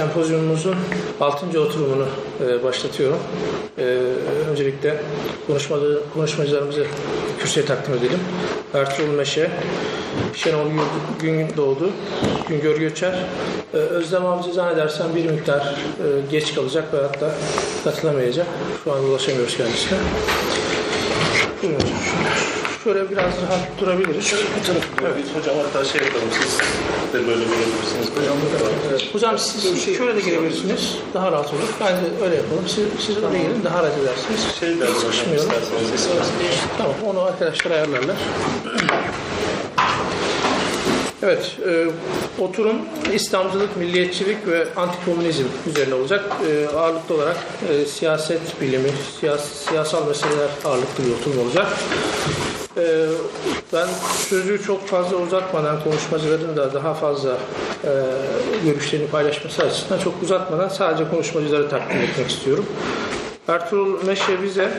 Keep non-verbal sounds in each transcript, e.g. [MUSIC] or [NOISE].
sempozyumumuzun 6. oturumunu e, başlatıyorum. E, öncelikle konuşmada, konuşmacılarımızı kürsüye takdim edelim. Ertuğrul Meşe, Şenol Gündoğdu, Güngör Göçer. E, Özlem Avcı zannedersem bir miktar e, geç kalacak ve hatta katılamayacak. Şu an ulaşamıyoruz kendisine. Buyurun hocam. Şöyle biraz rahat durabiliriz. Şöyle bu tarafa evet. Hocam hatta şey yapalım siz de böyle görebilirsiniz. Hocam Evet. Hocam siz şöyle de girebilirsiniz. Daha rahat olur. Ben de öyle yapalım. Siz, siz öyle gelin daha rahat edersiniz. şey de hocam. Tamam onu arkadaşlar ayarlarlar. Evet, e, oturum İslamcılık, milliyetçilik ve antikomünizm üzerine olacak. E, ağırlıklı olarak e, siyaset bilimi, siyas, siyasal meseleler ağırlıklı bir oturum olacak. E, ben sözü çok fazla uzatmadan konuşmacıların da daha fazla e, görüşlerini paylaşması açısından çok uzatmadan sadece konuşmacıları takdim etmek istiyorum. Ertuğrul Meşe bize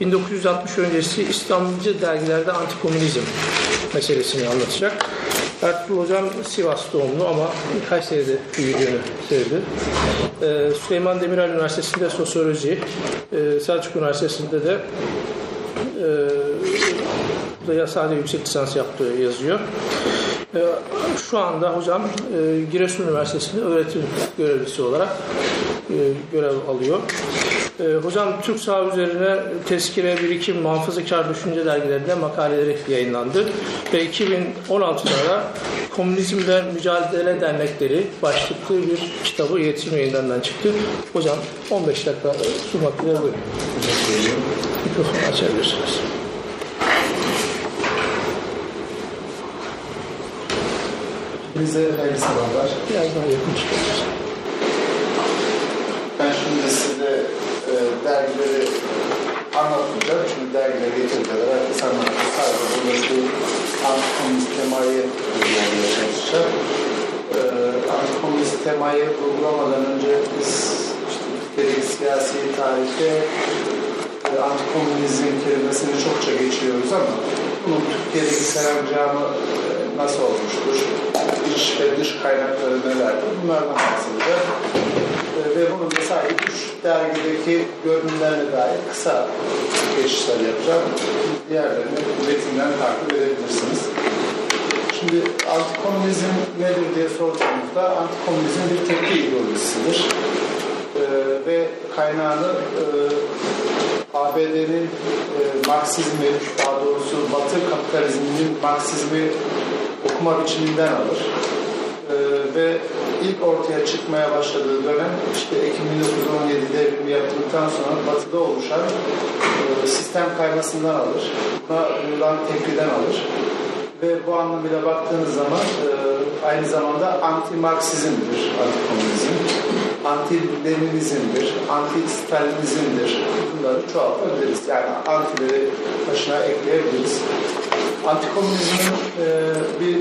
1960 öncesi İslamcı dergilerde antikomünizm meselesini anlatacak. Ertuğrul Hocam Sivas doğumlu ama Kayseri'de büyüdüğünü söyledi. Ee, Süleyman Demirel Üniversitesi'nde sosyoloji, e, Selçuk Üniversitesi'nde de e, da sadece yüksek lisans yaptığı yazıyor. E, şu anda hocam e, Giresun Üniversitesi'nde öğretim görevlisi olarak e, görev alıyor. E, hocam Türk saha üzerine tezkire, birikim, muhafazakar düşünce dergilerinde makaleleri yayınlandı. Ve 2016'da da Komünizmle Mücadele Dernekleri başlıklı bir kitabı iletişim yayınlarından çıktı. Hocam 15 dakika sunmak üzere buyurun. Mikrofonu açabilirsiniz. Bize hayırlı sabahlar. Biraz daha yakın çıkıyoruz. Size e, dergileri anlatmayacağım. Çünkü dergileri getirdiler. Herkes anlattı. Sadece burada şu antikomünist temayı uygulamaya çalışacağım. E, antikomünist temayı uygulamadan önce biz işte siyasi tarihte e, antikomünizm kelimesini çokça geçiyoruz ama bunun Türkiye'deki serencamı e, nasıl olmuştur? İç ve dış kaynakları nelerdir? Bunlardan bahsedeceğim. E, ve bunun da sadece üç dergideki görünümlerine dair kısa geçişler yapacağım. Diğerlerini metinden takip edebilirsiniz. Şimdi antikomünizm nedir diye sorduğumuzda antikomünizm bir tepki ideolojisidir. E, ve kaynağını e, ABD'nin e, Marksizmi, daha doğrusu Batı kapitalizminin Marksizmi okuma biçiminden alır. E, ve ilk ortaya çıkmaya başladığı dönem işte Ekim 1917 devrimi yapıldıktan sonra Batı'da oluşan e, sistem kaymasından alır. Buna duyulan tepkiden alır. Ve bu anlamıyla baktığınız zaman e, aynı zamanda anti-Marksizmdir antikomünizm, anti-Leninizmdir, anti-Stalinizmdir. Bunları çoğaltabiliriz. Yani antileri başına ekleyebiliriz. Antikomünizmin e, bir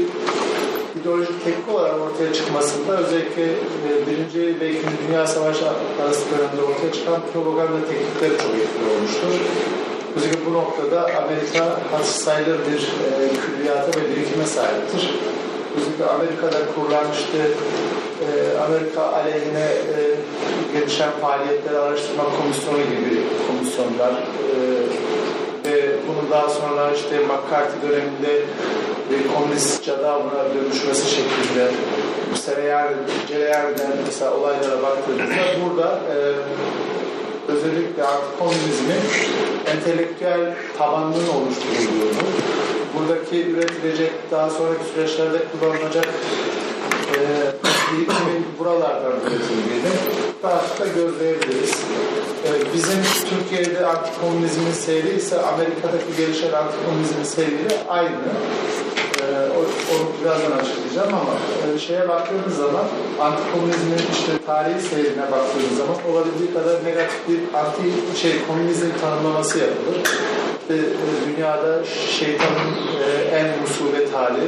ideolojik tepki olarak ortaya çıkmasında özellikle e, Birinci ve İkinci Dünya Savaşı arası dönemde ortaya çıkan propaganda teknikleri çok etkili olmuştur. Özellikle bu noktada Amerika hasır sayılır bir e, külliyata ve birikime sahiptir. Özellikle Amerika'da kurulan işte e, Amerika aleyhine e, gelişen faaliyetleri araştırma komisyonu gibi komisyonlar e, ve bunun daha sonra işte McCarthy döneminde e, komünist cadavına dönüşmesi şeklinde Cereyan, Cereyan'den mesela olaylara baktığımızda burada e, özellikle antikomünizmin entelektüel tabanının oluşturulduğunu, buradaki üretilecek, daha sonraki süreçlerde kullanılacak e, eğitimin buralardan üretildiğini rahatlıkla gözleyebiliriz. E, bizim Türkiye'de antikomünizmin seyri ise Amerika'daki gelişen antikomünizmin seyriyle aynı. E, o- onu birazdan açıklayacağım ama e, şeye baktığımız zaman antikomünizmin işte tarihi seyrine baktığımız zaman olabildiği kadar negatif bir anti şey komünizm tanımlaması yapılır. İşte, e, dünyada şeytanın e, en musibet hali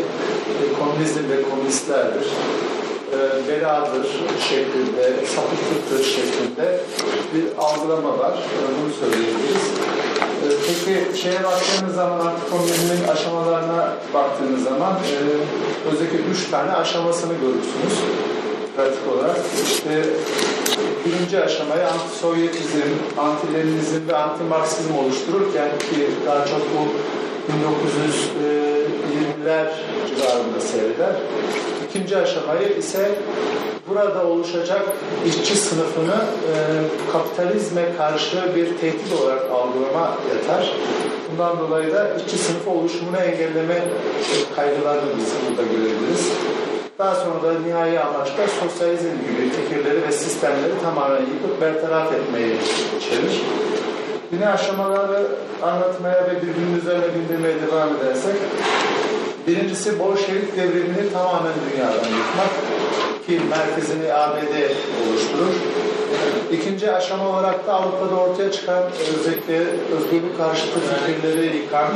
komünizm ve komünistlerdir. E, beladır şeklinde, sapıklıktır şeklinde bir algılama var. E, Bunu söyleyebiliriz. E, Peki şeye baktığınız zaman antikomünizmin aşamalarına baktığınız zaman e, özellikle üç tane aşamasını görürsünüz. pratik olarak. İşte birinci aşamayı anti-Sovyetizm, anti-Leninizm ve anti-Marksizm oluştururken ki daha çok bu 1920'ler civarında seyreder. İkinci aşamayı ise burada oluşacak işçi sınıfını e, kapitalizme karşı bir tehdit olarak algılama yeter. Bundan dolayı da işçi sınıfı oluşumunu engelleme kaygılarını biz burada görebiliriz. Daha sonra da nihai amaçta sosyalizm gibi fikirleri ve sistemleri tamamen yıkıp bertaraf etmeyi içerir. Yine aşamaları anlatmaya ve birbirinin üzerine bindirmeye devam edersek, birincisi Bolşevik devrimini tamamen dünyadan yıkmak ki merkezini ABD oluşturur. İkinci aşama olarak da Avrupa'da ortaya çıkan özellikle özgürlük karşıtı fikirleri yıkan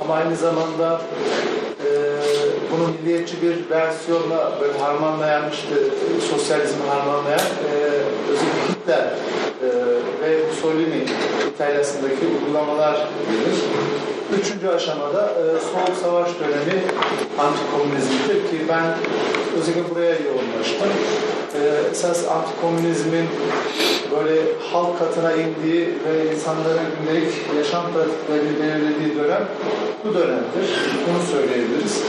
ama aynı zamanda e, bunu milliyetçi bir versiyonla böyle harmanlayan, işte sosyalizmi harmanlayan e, özellikle Hitler e, ve Mussolini İtalya'sındaki uygulamalar gelir. Üçüncü aşamada e, Soğuk Savaş dönemi antikomünizmdir ki ben özellikle buraya yoğunlaştım. E, esas antikomünizmin böyle halk katına indiği ve insanların gündelik yaşam pratiklerini belirlediği dönem bu dönemdir. Bunu söyleyebiliriz.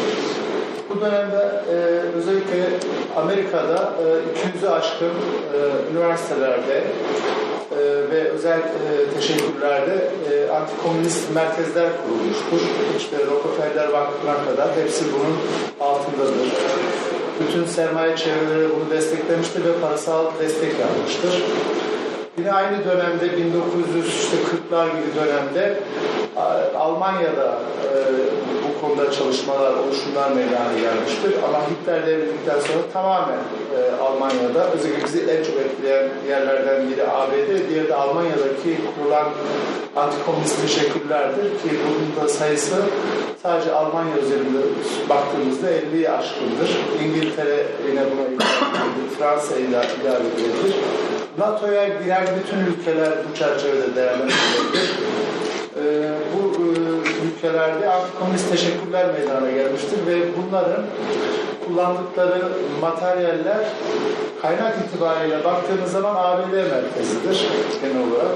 Bu dönemde e, özellikle Amerika'da e, 200'ü aşkın e, üniversitelerde e, ve özel e, teşekkürlerde e, antikomünist merkezler kurulmuştur. İşte Rockefeller Vakfı'na kadar hepsi bunun altındadır. Bütün sermaye çevreleri bunu desteklemiştir ve parasal destek yapmıştır. Yine aynı dönemde 1940'lar gibi dönemde Almanya'da e, bu konuda çalışmalar, oluşumlar meydana gelmiştir. Ama Hitler devrildikten sonra tamamen e, Almanya'da, özellikle bizi en çok etkileyen yerlerden biri ABD, diğeri de Almanya'daki kurulan antikomünist teşekkürlerdir ki bunun da sayısı sadece Almanya üzerinde baktığımızda 50'yi aşkındır. İngiltere yine buna ilave Fransa ilave edilir. NATO'ya giren bütün ülkeler bu çerçevede değerlendirilebilir. Ee, bu e, ülkelerde antikomünist teşekkürler meydana gelmiştir ve bunların kullandıkları materyaller kaynak itibariyle baktığınız zaman ABD merkezidir genel olarak.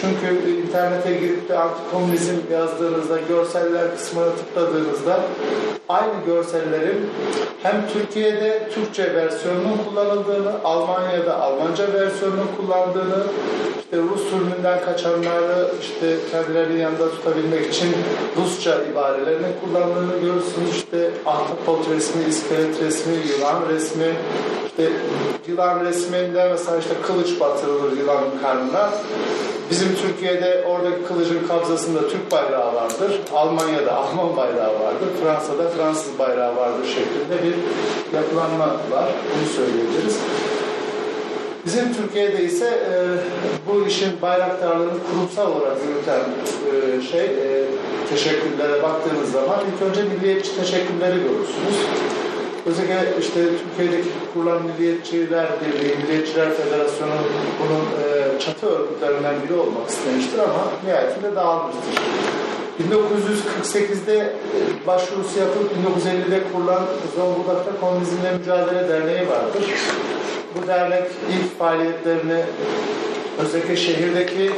Çünkü internete girip de antikomünizm yazdığınızda görseller kısmına tıkladığınızda aynı görsellerin hem Türkiye'de Türkçe versiyonunun kullanıldığını, Almanya'da Almanca versiyonunun kullandığını, işte Rus sürümünden kaçanları işte kendilerinin yanında tutabilmek için Rusça ibarelerini kullandığını görürsünüz. İşte ahtapot resmi, iskelet resmi, yılan resmi, işte yılan resminde mesela işte kılıç batırılır yılanın karnına. Bizim Türkiye'de oradaki kılıcın kabzasında Türk bayrağı vardır. Almanya'da [LAUGHS] Alman bayrağı vardır. Fransa'da Fransız bayrağı vardır şeklinde bir yapılanma var. Bunu söyleyebiliriz. Bizim Türkiye'de ise e, bu işin bayraktarlığını kurumsal olarak yürüten e, şey e, teşekkürlere baktığınız zaman ilk önce milliyetçi teşekkürleri görürsünüz. Özellikle işte Türkiye'deki kurulan Milliyetçiler Birliği, Milliyetçiler Federasyonu bunun e, çatı örgütlerinden biri olmak istemiştir ama nihayetinde dağılmıştır. 1948'de başvurusu yapıp 1950'de kurulan Zonguldak'ta Komünizmle Mücadele Derneği vardır. Bu dernek ilk faaliyetlerini özellikle şehirdeki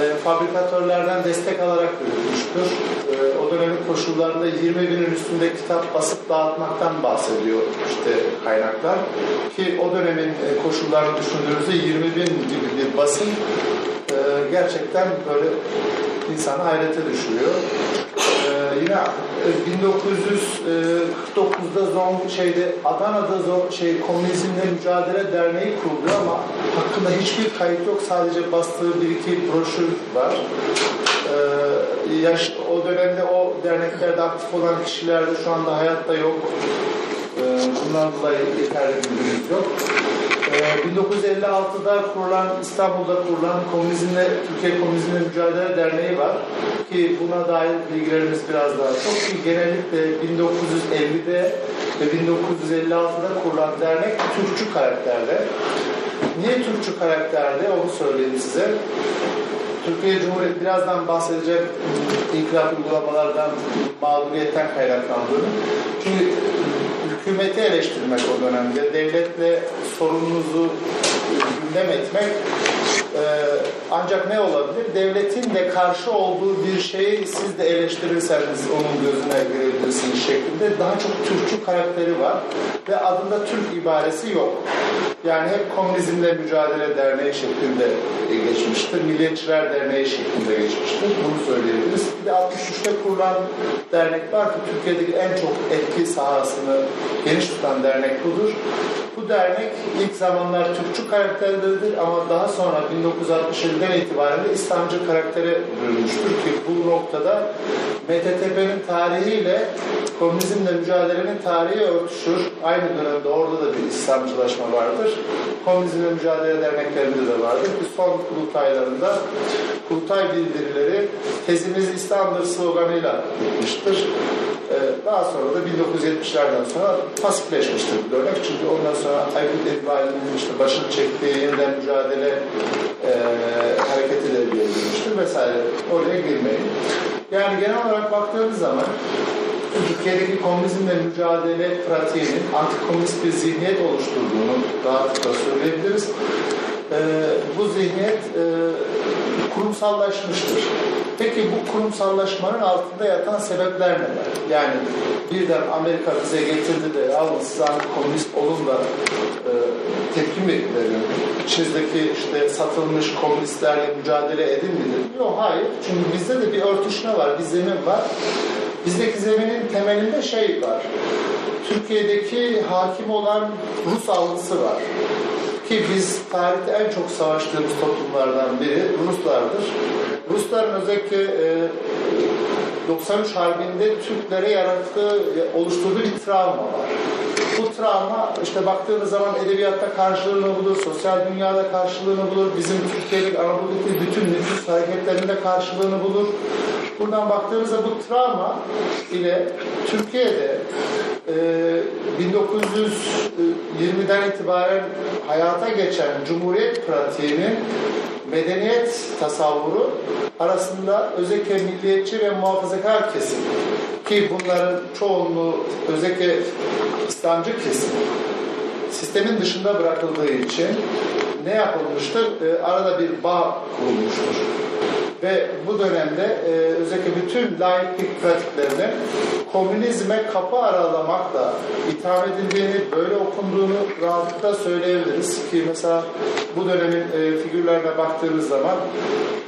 e, fabrikatörlerden destek alarak yürütmüştür. E, o dönemin koşullarında 20 binin üstünde kitap basıp dağıtmaktan bahsediyor işte kaynaklar. Ki o dönemin e, koşullarını düşündüğümüzde 20 bin gibi bir basın e, gerçekten böyle insanı hayrete düşürüyor. Ee, yine e, 1949'da Zon şeyde Adana'da Zon, şey Komünizmle Mücadele Derneği kuruluyor ama hakkında hiçbir kayıt yok. Sadece bastığı bir iki broşür var. Ee, yaş, o dönemde o derneklerde aktif olan kişiler de şu anda hayatta yok. Ee, bundan dolayı yeterli bilgimiz yok. Ee, 1956'da kurulan, İstanbul'da kurulan Komünizmle, Türkiye Komünizmle Mücadele Derneği var. Ki buna dair bilgilerimiz biraz daha çok. Ki genellikle 1950'de ve 1956'da kurulan dernek Türkçü karakterde. Niye Türkçü karakterde onu söyleyeyim size. Türkiye Cumhuriyeti birazdan bahsedecek inkılap uygulamalardan mağduriyetten kaynaklandığını. Çünkü hükümeti eleştirmek o dönemde, devletle sorununuzu gündem etmek e, ancak ne olabilir? Devletin de karşı olduğu bir şeyi siz de eleştirirseniz onun gözüne girebilirsiniz şeklinde daha çok Türkçü karakteri var ve adında Türk ibaresi yok. Yani hep Komünizmle Mücadele Derneği şeklinde geçmiştir. Milliyetçiler Derneği şeklinde geçmiştir. Bunu söyleyebiliriz. Bir de 63'te kurulan dernek var ki Türkiye'deki en çok etki sahasını geniş tutan dernek budur. Bu dernek ilk zamanlar Türkçü karakterlidir ama daha sonra 1967'den itibaren de İslamcı karaktere bürünmüştür ki bu noktada MTTP'nin tarihiyle komünizmle mücadelenin tarihi örtüşür. Aynı dönemde orada da bir İslamcılaşma vardır. Komünizmle mücadele derneklerinde de vardır. ki son kurultaylarında kurultay bildirileri tezimiz İslam'dır sloganıyla bitmiştir. Ee, Daha sonra da 1970'lerden sonra pasifleşmiştir bu dönem. Çünkü ondan sonra Aykut Edibali'nin işte başını çektiği yeniden mücadele e, devreye girmiştir vesaire. Oraya girmeyin. Yani genel olarak baktığımız zaman Türkiye'deki komünizmle mücadele pratiğinin antikomünist bir zihniyet oluşturduğunu rahatlıkla söyleyebiliriz. Ee, bu zihniyet e, kurumsallaşmıştır. Peki bu kurumsallaşmanın altında yatan sebepler neler? Yani birden Amerika bize getirdi de yalnız siz antikomünist olun da e, tepki mi verin? İçinizdeki işte satılmış komünistlerle mücadele edin midir? Yok hayır. Çünkü bizde de bir örtüşme var, bir zemin var. Bizdeki zeminin temelinde şey var. Türkiye'deki hakim olan Rus algısı var. Ki biz tarihte en çok savaştığımız toplumlardan biri Ruslardır. Rusların özellikle e, 93 Harbi'nde Türklere yarattığı, oluşturduğu bir travma var. Bu travma işte baktığınız zaman edebiyatta karşılığını bulur, sosyal dünyada karşılığını bulur, bizim Türkiye'deki Anadolu'daki bütün nüfus hareketlerinde karşılığını bulur. Buradan baktığımızda bu travma ile Türkiye'de e, 1920'den itibaren hayata geçen Cumhuriyet pratiğinin medeniyet tasavvuru arasında özellikle milliyetçi ve muhafazakar kesim ki bunların çoğunluğu özellikle İslamcı kesim sistemin dışında bırakıldığı için ne yapılmıştır? Ee, arada bir bağ kurulmuştur. Ve bu dönemde e, özellikle bütün laiklik pratiklerinin komünizme kapı aralamakla itham edildiğini, böyle okunduğunu rahatlıkla söyleyebiliriz. Ki mesela bu dönemin e, figürlerine baktığınız zaman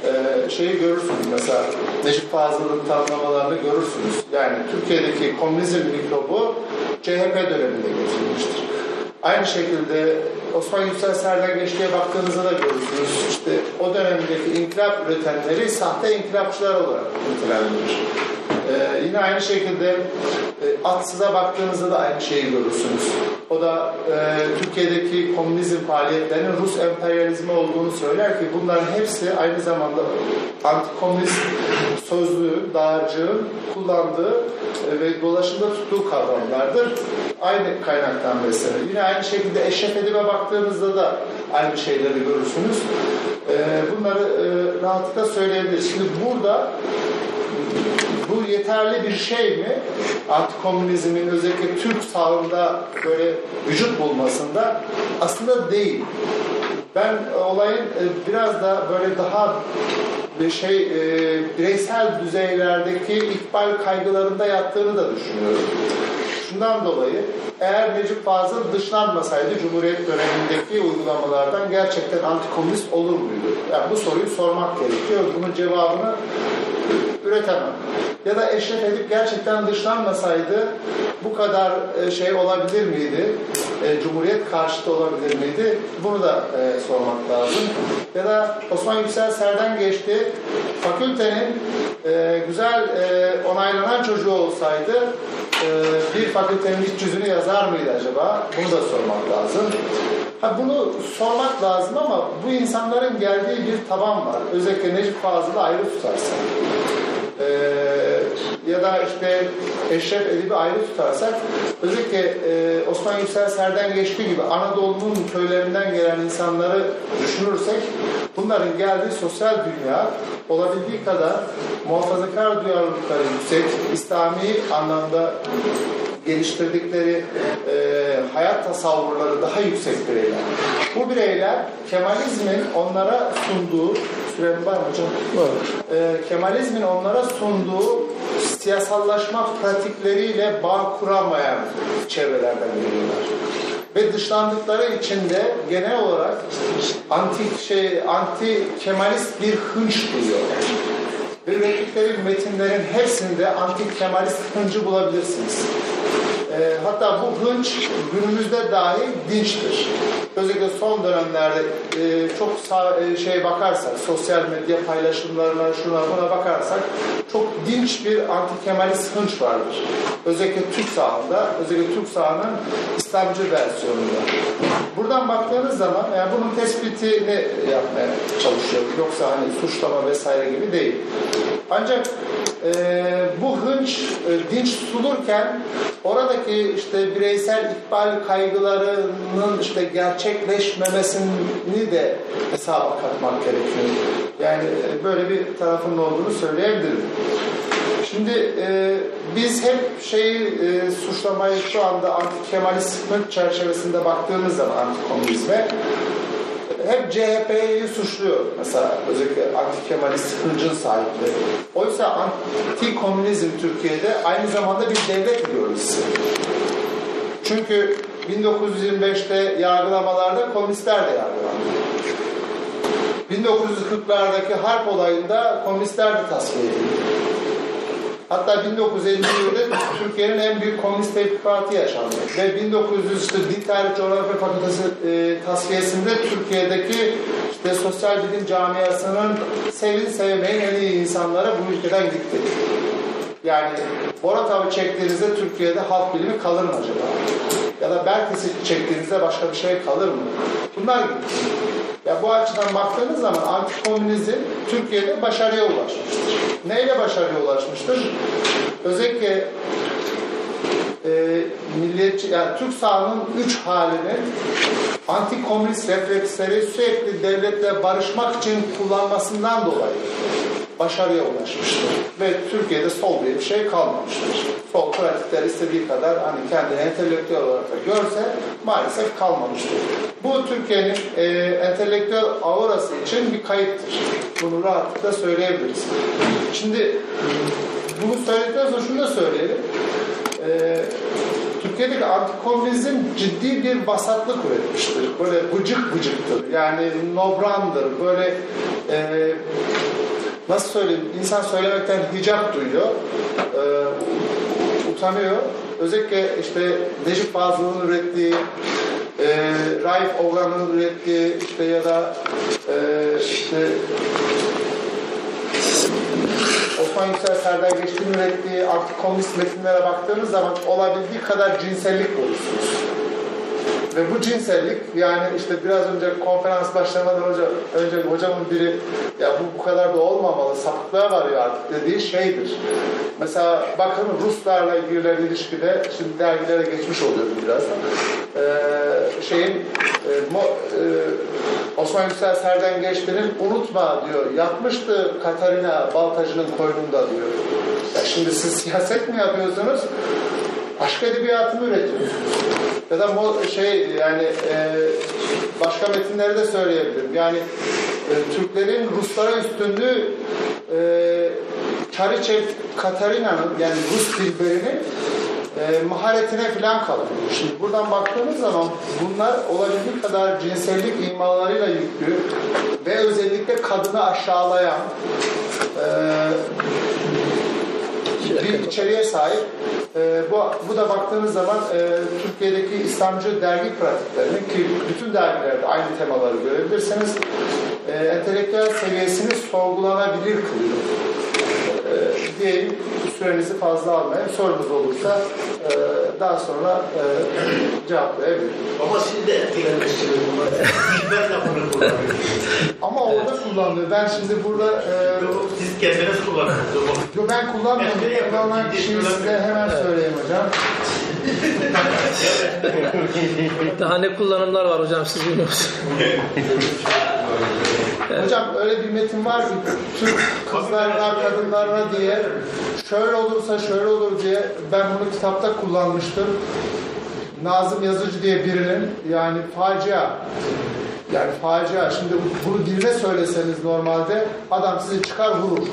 e, şeyi görürsünüz mesela Necip Fazıl'ın tanımlamalarını görürsünüz. Yani Türkiye'deki komünizm mikrobu CHP döneminde getirilmiştir. Aynı şekilde Osman Yüksel Serden Geçtiğe baktığınızda da görürsünüz. İşte o dönemdeki inkılap üretenleri sahte inkılapçılar olarak nitelendirir. Ee, yine aynı şekilde Atsız'a baktığınızda da aynı şeyi görürsünüz. O da e, Türkiye'deki komünizm faaliyetlerinin Rus emperyalizmi olduğunu söyler ki bunların hepsi aynı zamanda antikomünist sözlüğü, dağarcığın kullandığı e, ve dolaşımda tuttuğu kavramlardır. Aynı kaynaktan beslenir. Yine aynı şekilde Eşref Edip'e baktığınızda da aynı şeyleri görürsünüz. E, bunları e, rahatlıkla söyleyebiliriz. Şimdi burada bu yeterli bir şey mi? Antikomünizmin özellikle Türk sağında böyle vücut bulmasında aslında değil. Ben olayın e, biraz da böyle daha bir şey e, bireysel düzeylerdeki ikbal kaygılarında yattığını da düşünüyorum. Şundan dolayı eğer Necip Fazıl dışlanmasaydı Cumhuriyet dönemindeki uygulamalardan gerçekten antikomünist olur muydu? Yani bu soruyu sormak gerekiyor. Bunun cevabını üretemem. Ya da Eşref Edip gerçekten dışlanmasaydı bu kadar e, şey olabilir miydi? E, Cumhuriyet karşıtı olabilir miydi? Bunu da e, sormak lazım. Ya da Osman Yüksel Serden geçti. Fakültenin güzel onaylanan çocuğu olsaydı bir fakültenin iç yüzünü yazar mıydı acaba? Bunu da sormak lazım. Ha bunu sormak lazım ama bu insanların geldiği bir taban var. Özellikle Necip Fazıl'ı ayrı tutarsak. Ee, ya da işte Eşref Edip'i ayrı tutarsak özellikle e, Osman Yüksel Serden geçtiği gibi Anadolu'nun köylerinden gelen insanları düşünürsek bunların geldiği sosyal dünya olabildiği kadar muhafazakar duyarlılıkları yüksek, İslami anlamda geliştirdikleri e, hayat tasavvurları daha yüksek bireyler. Bu bireyler Kemalizmin onlara sunduğu, sürem var mı hocam? E, Kemalizmin onlara sunduğu siyasallaşma pratikleriyle bağ kuramayan çevrelerden geliyorlar ve dışlandıkları için de genel olarak anti şey anti Kemalist bir hınç duyuyorlar. Ürettikleri metinlerin hepsinde anti Kemalist hıncı bulabilirsiniz. Ee, hatta bu hınç günümüzde dahi dinçtir. Özellikle son dönemlerde e, çok sağ, e, şeye bakarsak, sosyal medya paylaşımlarına, şuna buna bakarsak çok dinç bir anti-Kemalist hınç vardır. Özellikle Türk sahanda, özellikle Türk sahanın İslamcı versiyonunda. Buradan baktığınız zaman yani bunun tespitini yapmaya çalışıyorum. Yoksa hani suçlama vesaire gibi değil. Ancak e, bu hınç e, dinç tutulurken oradaki işte bireysel ikbal kaygılarının işte gerçekleşmemesini de hesaba katmak gerekiyor. Yani e, böyle bir tarafının olduğunu söyleyebilirim. Şimdi e, biz hep şeyi e, suçlamayı şu anda anti-Kemalist hınç çerçevesinde baktığımız zaman anti-komünizme hep CHP'yi suçluyor mesela özellikle anti-Kemalist hıncın sahipleri. Oysa anti-komünizm Türkiye'de aynı zamanda bir devlet ideolojisi. Çünkü 1925'te yargılamalarda komünistler de yargılandı. 1940'lardaki harp olayında komünistler de tasfiye edildi. Hatta 1950'de Türkiye'nin en büyük komünist tevfikatı yaşandı. Ve 1900 işte Din Tarih Coğrafya Fakültesi e, tasfiyesinde Türkiye'deki işte sosyal bilim camiasının sevin sevmeyin en iyi insanlara bu ülkeden gitti. Yani Borat avı çektiğinizde Türkiye'de halk bilimi kalır mı acaba? Ya da Belkes'i çektiğinizde başka bir şey kalır mı? Bunlar. Ya bu açıdan baktığınız zaman antikomünizm Türkiye'de başarıya ulaşmıştır. Neyle başarıya ulaşmıştır? Özellikle e, milliyetçi, yani Türk sahanın üç halini antikomünist refleksleri sürekli devletle barışmak için kullanmasından dolayı başarıya ulaşmıştır. Ve Türkiye'de sol diye bir şey kalmamıştır. Sol pratikler istediği kadar hani kendini entelektüel olarak da görse maalesef kalmamıştır. Bu Türkiye'nin e, entelektüel aurası için bir kayıptır. Bunu rahatlıkla söyleyebiliriz. Şimdi bunu söyledikten sonra şunu da söyleyelim. E, Türkiye'deki antikomünizm ciddi bir vasatlık üretmiştir. Böyle bıcık bıcıktır. Yani nobrandır. Böyle e, nasıl söyleyeyim? İnsan söylemekten hicap duyuyor. E, utanıyor. Özellikle işte Necip Fazıl'ın ürettiği e, Raif Oğlan'ın ürettiği işte ya da e, işte Osman Yüksel Serdar Geçkin ürettiği antikomünist metinlere baktığınız zaman olabildiği kadar cinsellik bulursunuz. Ve bu cinsellik yani işte biraz önce konferans başlamadan önce, önce hocamın biri ya bu bu kadar da olmamalı sapıklığa varıyor artık dediği şeydir. Mesela bakın Ruslarla girilen ilişkide şimdi dergilere geçmiş oluyorum biraz. Ee, şeyin e, mo, e, Osman Yüksel Serden Geçkin'in unutma diyor yapmıştı Katarina Baltacı'nın koynunda diyor. Ya şimdi siz siyaset mi yapıyorsunuz? Aşk edebiyatını üretiyorsunuz. Ya da şey yani e, başka metinleri de söyleyebilirim. Yani e, Türklerin Ruslara üstünlüğü e, Çariçev Katarina'nın yani Rus dilberinin e, maharetine falan kalıyor. Şimdi buradan baktığımız zaman bunlar olabildiği kadar cinsellik imalarıyla yüklü ve özellikle kadını aşağılayan e, bir içeriğe sahip. E, bu, bu da baktığınız zaman e, Türkiye'deki İslamcı dergi pratiklerini ki bütün dergilerde aynı temaları görebilirsiniz. E, entelektüel seviyesini sorgulanabilir kılıyor. E, diyeyim sürenizi fazla almayın. Sorunuz olursa e, daha sonra e, cevaplayabilirim. Ama siz de etkilenmişsiniz bunlar. Ben de bunu kullanıyorum. Ama orada kullanılıyor. Ben şimdi burada e, Siz kendiniz kullanıyorsunuz. Yo, ben kullanmıyorum. Kullanan kişiyi size hemen söyleyeyim hocam. [LAUGHS] Daha ne kullanımlar var hocam siz bilmiyorsunuz. Hocam öyle bir metin var ki Türk kızlarına, kadınlarına diye şöyle olursa şöyle olur diye ben bunu kitapta kullanmıştım. Nazım Yazıcı diye birinin yani facia yani facia. Şimdi bunu birine söyleseniz normalde adam sizi çıkar vurur.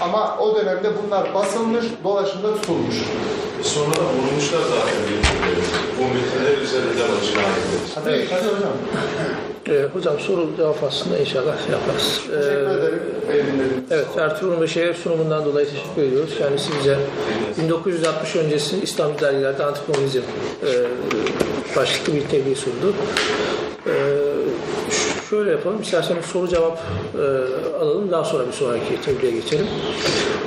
Ama o dönemde bunlar basılmış, dolaşımda tutulmuş. Sonra da vurmuşlar zaten birbirlerini. Bu metinler üzerinden açıklandı. Hadi, hadi hocam. Ee, hocam soru cevap aslında inşallah yaparız. Ee, Teşekkür ederim. Benim dinlediğiniz Evet, Ertuğrul Beşer'e sunumundan dolayı teşekkür ediyoruz. Kendisi bize 1960 öncesi İslam dergilerde antikomünizm e, başlıklı bir tebliğ sundu. E, ş- şöyle yapalım, isterseniz soru cevap e, alalım, daha sonra bir sonraki tebliğe geçelim.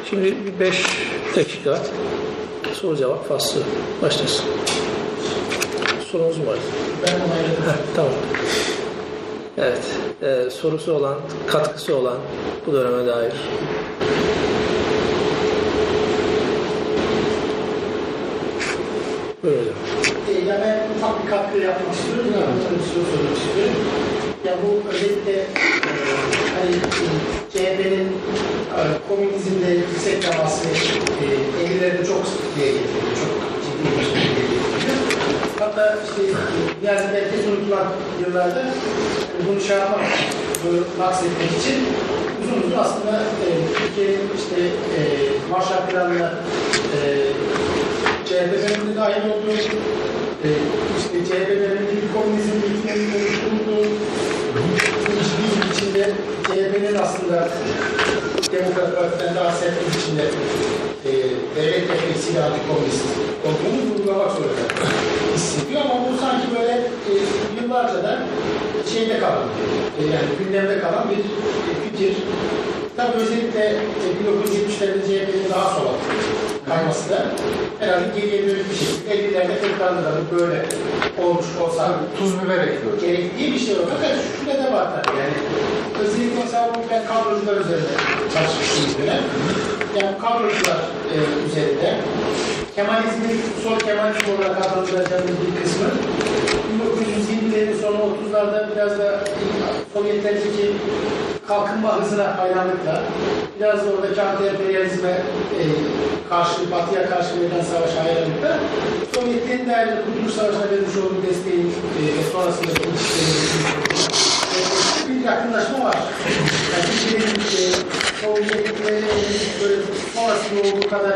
Şimdi bir 5 dakika soru cevap faslı başlasın. Sorunuz mu var? Ben. Heh, tamam. Evet. e, sorusu olan, katkısı olan bu döneme dair. Buyurun hocam. Ben ufak bir katkı yapmak istiyorum. Ya bir soru sormak istiyorum. Ya bu özellikle e, hani CHP'nin e, komünizmle yüksek teması e, 50'lerde çok diye getirdi. Çok ciddi bir şekilde getirdi. Hatta işte yani belki unutulan yıllarda bunu şey yapmak, bunu naksetmek için uzun uzun aslında e, Türkiye'nin işte e, Marshall Planı'na e, CHP döneminde dahil olduğu, e, işte CHP döneminde bir komünizm eğitiminin oluşturulduğu, hiçbir içinde CHP'nin aslında Demokrat Parti'den daha sert bir içinde e, devlet refleksiyle antikomünist olduğunu vurgulamak zorunda hissediyor. Ama bu sanki böyle e, yıllarca da şeyde kalan, e, yani gündemde kalan bir e, fikir. Tabii özellikle e, 1970'lerde CHP'nin daha sola kayması da herhalde geriye dönük bir şey. 50'lerde tekrarında da böyle olmuş olsa Tuz biber ekliyor. gerektiği bir şey var. Fakat şurada da var tabii yani. Özellikle mesela bu ben kadrocular üzerinde çalışmıştım bir dönem. Yani bu kadrocular e, üzerinde Kemalizmin sol Kemalizm olarak adlandıracağımız bir kısmı 1920'lerin sonu 30'larda biraz da Sovyetlerdeki kalkınma hızına hayranlıkla biraz da oradaki anti-emperyalizme e, karşı, batıya karşı verilen savaşa hayranlıkla Sovyetlerin değerli Kurtuluş Savaşı'na vermiş olduğu desteğin e, e, bir yakınlaşma var. Yani Türkiye'nin e, Sovyetlere böyle sonrasında olduğu kadar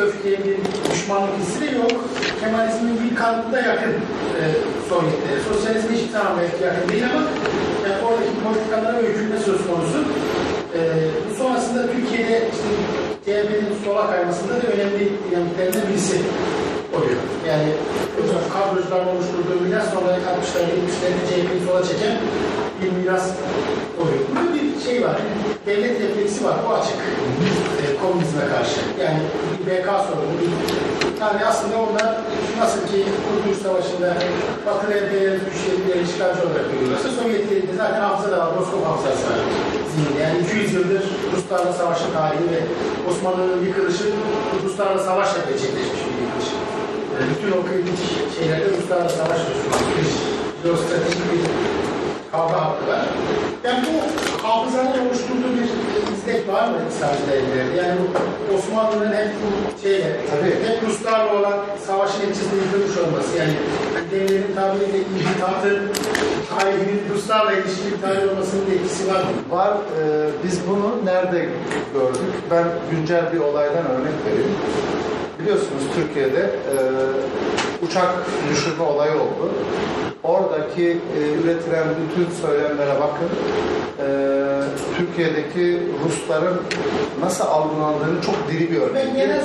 işte öfke, bir düşmanlık hissi de yok. Kemalizmin bir kanında yakın e, Sovyetlere. Sosyalizme hiçbir zaman belki değil ama yani oradaki politikalara öykünme söz konusu. E, bu sonrasında Türkiye'de işte CHP'nin sola kaymasında da önemli dinamiklerinden birisi oluyor. Yani kadrocuların oluşturduğu miras sonra 60'larda 70'lerde CHP'yi sola çeken bir miras oluyor. Burada bir şey var. Devlet refleksi var. Bu açık. E, komünizme karşı. Yani bir BK sorunu. Yani aslında onlar nasıl ki Kurtuluş Savaşı'nda Batılı emperyalist güçleri işgalci olarak görüyorlarsa Sovyetlerin zaten hafıza da var. Moskova hafızası var. Zihni. Yani 200 yıldır Ruslarla savaşın tarihi ve Osmanlı'nın yıkılışı Ruslarla savaşla gerçekleşmiş bir yıkılış. Yani bütün o kritik şeylerde Ruslarla savaş bir jeostratejik bir kavga hakkı var. Yani bu hafızanın oluşturduğu bir izlek var mı İslamcıda ellerde? Yani bu Osmanlı'nın hep bu şeyle, Tabii. hep Ruslarla olan savaşın neticesinde yıkılmış olması. Yani devlerin tabiriyle inhitatın tarihinin Ruslarla ilişkili bir tarih olmasının da etkisi var mı? Var. e, biz bunu nerede gördük? Ben güncel bir olaydan örnek vereyim. Biliyorsunuz Türkiye'de e, uçak düşürme olayı oldu. Oradaki e, üretilen bütün söylemlere bakın. E, Türkiye'deki Rusların nasıl algılandığını çok diri bir örnek. Ben genel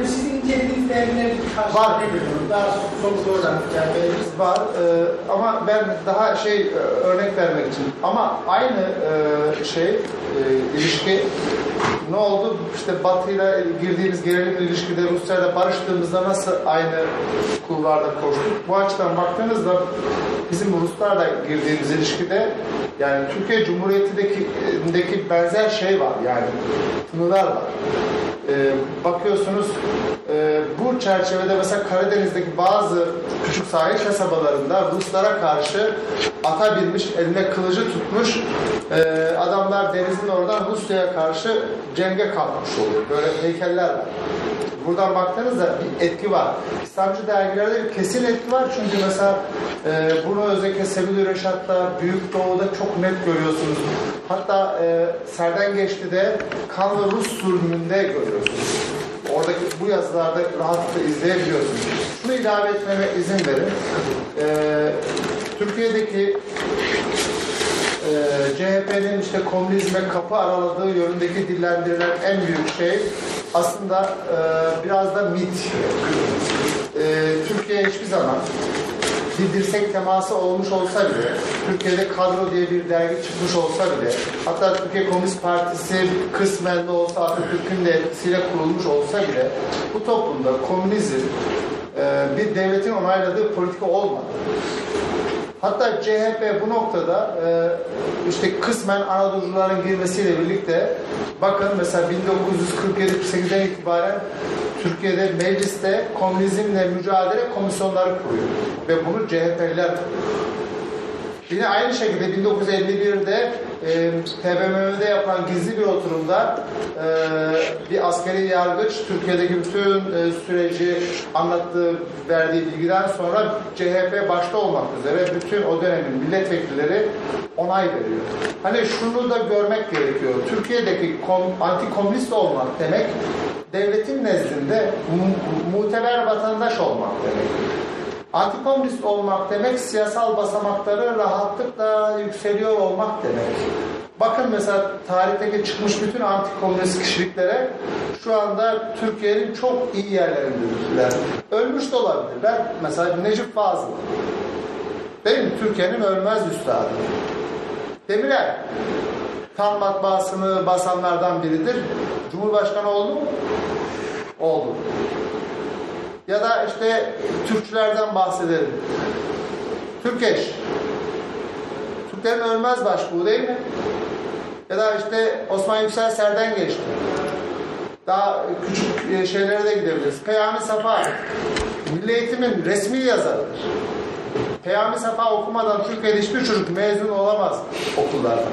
bu sizin değerleri karşılığı Var. nedir bunun? Daha somut oradan cevap verebiliriz. var e, ama ben daha şey e, örnek vermek için ama aynı e, şey e, ilişki ne oldu işte Batı'yla girdiğimiz gerilim ilişkide Rusya'yla barıştığımızda nasıl aynı kulvarda koştuk bu açıdan baktığınızda bizim Ruslarla girdiğimiz ilişkide yani Türkiye Cumhuriyeti'ndeki deki benzer şey var yani tınılar var. E, bakıyorsunuz e, bu çerçevede mesela Karadeniz'deki bazı küçük sahil kasabalarında Ruslara karşı ata binmiş, eline kılıcı tutmuş e, adamlar denizin oradan Rusya'ya karşı cenge kalkmış oluyor. Böyle heykeller var. Buradan baktığınızda bir etki var. İslamcı dergilerde bir kesin etki var çünkü mesela e, bunu özellikle Sebil Reşat'ta, Büyük Doğu'da çok net görüyorsunuz. Hatta e, Serden Geçti'de Kanlı Rus zulmünde görüyorsunuz. Oradaki bu yazılarda rahatlıkla izleyebiliyorsunuz. Şunu ilave etmeme izin verin. E, Türkiye'deki e, CHP'nin işte komünizme kapı araladığı yönündeki dillendirilen en büyük şey aslında e, biraz da mit. E, Türkiye hiçbir zaman bir dirsek teması olmuş olsa bile, Türkiye'de kadro diye bir dergi çıkmış olsa bile, hatta Türkiye Komünist Partisi kısmen de olsa Atatürk'ün de etkisiyle kurulmuş olsa bile, bu toplumda komünizm e, bir devletin onayladığı politika olmadı. Hatta CHP bu noktada e, işte kısmen Anadolucuların girmesiyle birlikte bakın mesela 1947-48'den itibaren Türkiye'de mecliste komünizmle mücadele komisyonları kuruyor. Ve bunu CHP'liler kuruyor. Yine aynı şekilde 1951'de e, TBMM'de yapılan gizli bir oturumda e, bir askeri yargıç Türkiye'deki bütün e, süreci anlattığı, verdiği bilgiden sonra CHP başta olmak üzere bütün o dönemin milletvekilleri onay veriyor. Hani şunu da görmek gerekiyor. Türkiye'deki kom- antikomünist olmak demek devletin nezdinde mu- muteber vatandaş olmak demek. Antikomünist olmak demek siyasal basamakları rahatlıkla yükseliyor olmak demek. Bakın mesela tarihteki çıkmış bütün antikomünist kişiliklere şu anda Türkiye'nin çok iyi yerlerindedirler. Ölmüş de olabilirler. Mesela Necip Fazıl. Değil? Türkiye'nin ölmez üstadı. Demirel. Tam matbaasını basanlardan biridir. Cumhurbaşkanı oldu mu? Oldu. Ya da işte Türkçülerden bahsedelim. Türkeş. Türklerin ölmez başbuğu değil mi? Ya da işte Osman Yüksel Serden geçti. Daha küçük e, şeylere de gidebiliriz. Peyami Safa. Milli Eğitim'in resmi yazarıdır. Peyami Safa okumadan Türkiye'de hiçbir çocuk mezun olamaz okullardan.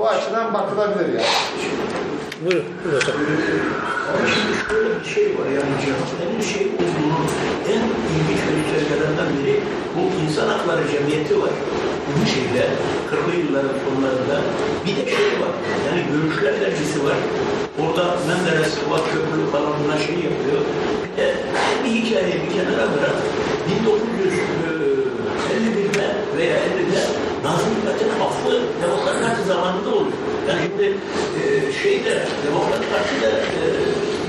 Bu açıdan bakılabilir yani. Buyurun, buyurun hocam. Ama şimdi şöyle bir şey var yani CHP'nin şey olduğunu en ilginç göstergelerinden biri bu insan hakları cemiyeti var. Bu şeyde 40'lı yılların sonlarında bir de şey var yani görüşler dergisi var. Orada Menderes, Fuat Köprülü falan buna şey yapıyor. Bir de bir hikayeyi bir kenara bırak. 1951'de veya 50'de Nazım Hikmet'in affı Demokrat Parti zamanında oluyor. Yani şimdi e, şeyde Demokrat Parti'de e,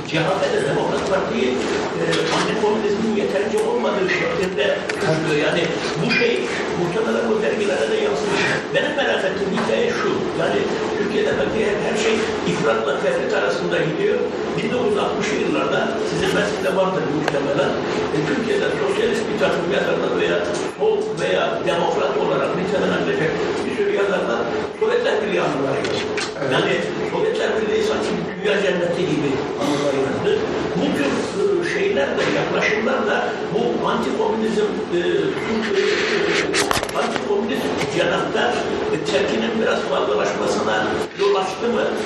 CHP'de Demokrat Parti'yi e, antikomünizmin yeterince olmadığı şeklinde tutuyor. Yani bu şey muhtemelen bu dergilere de yansımış. Benim merak ettiğim hikaye şu. Yani Türkiye'de belki her, her şey ifratla tefrit arasında gidiyor. 1960'lı yıllarda sizin meslekte vardır muhtemelen. E, Türkiye'de sosyalist bir takım yazarlar veya demokrat olarak nitelenecek bir sürü yazarlar Sovyetler Birliği anıları yazıyor. Yani Sovyetler Birliği sanki dünya cenneti gibi anılar yazdı. Bu tür e, şeyler de yaklaşımlar da bu antikomünizm e, e, antikomünist cenahta e, tepkinin biraz mı?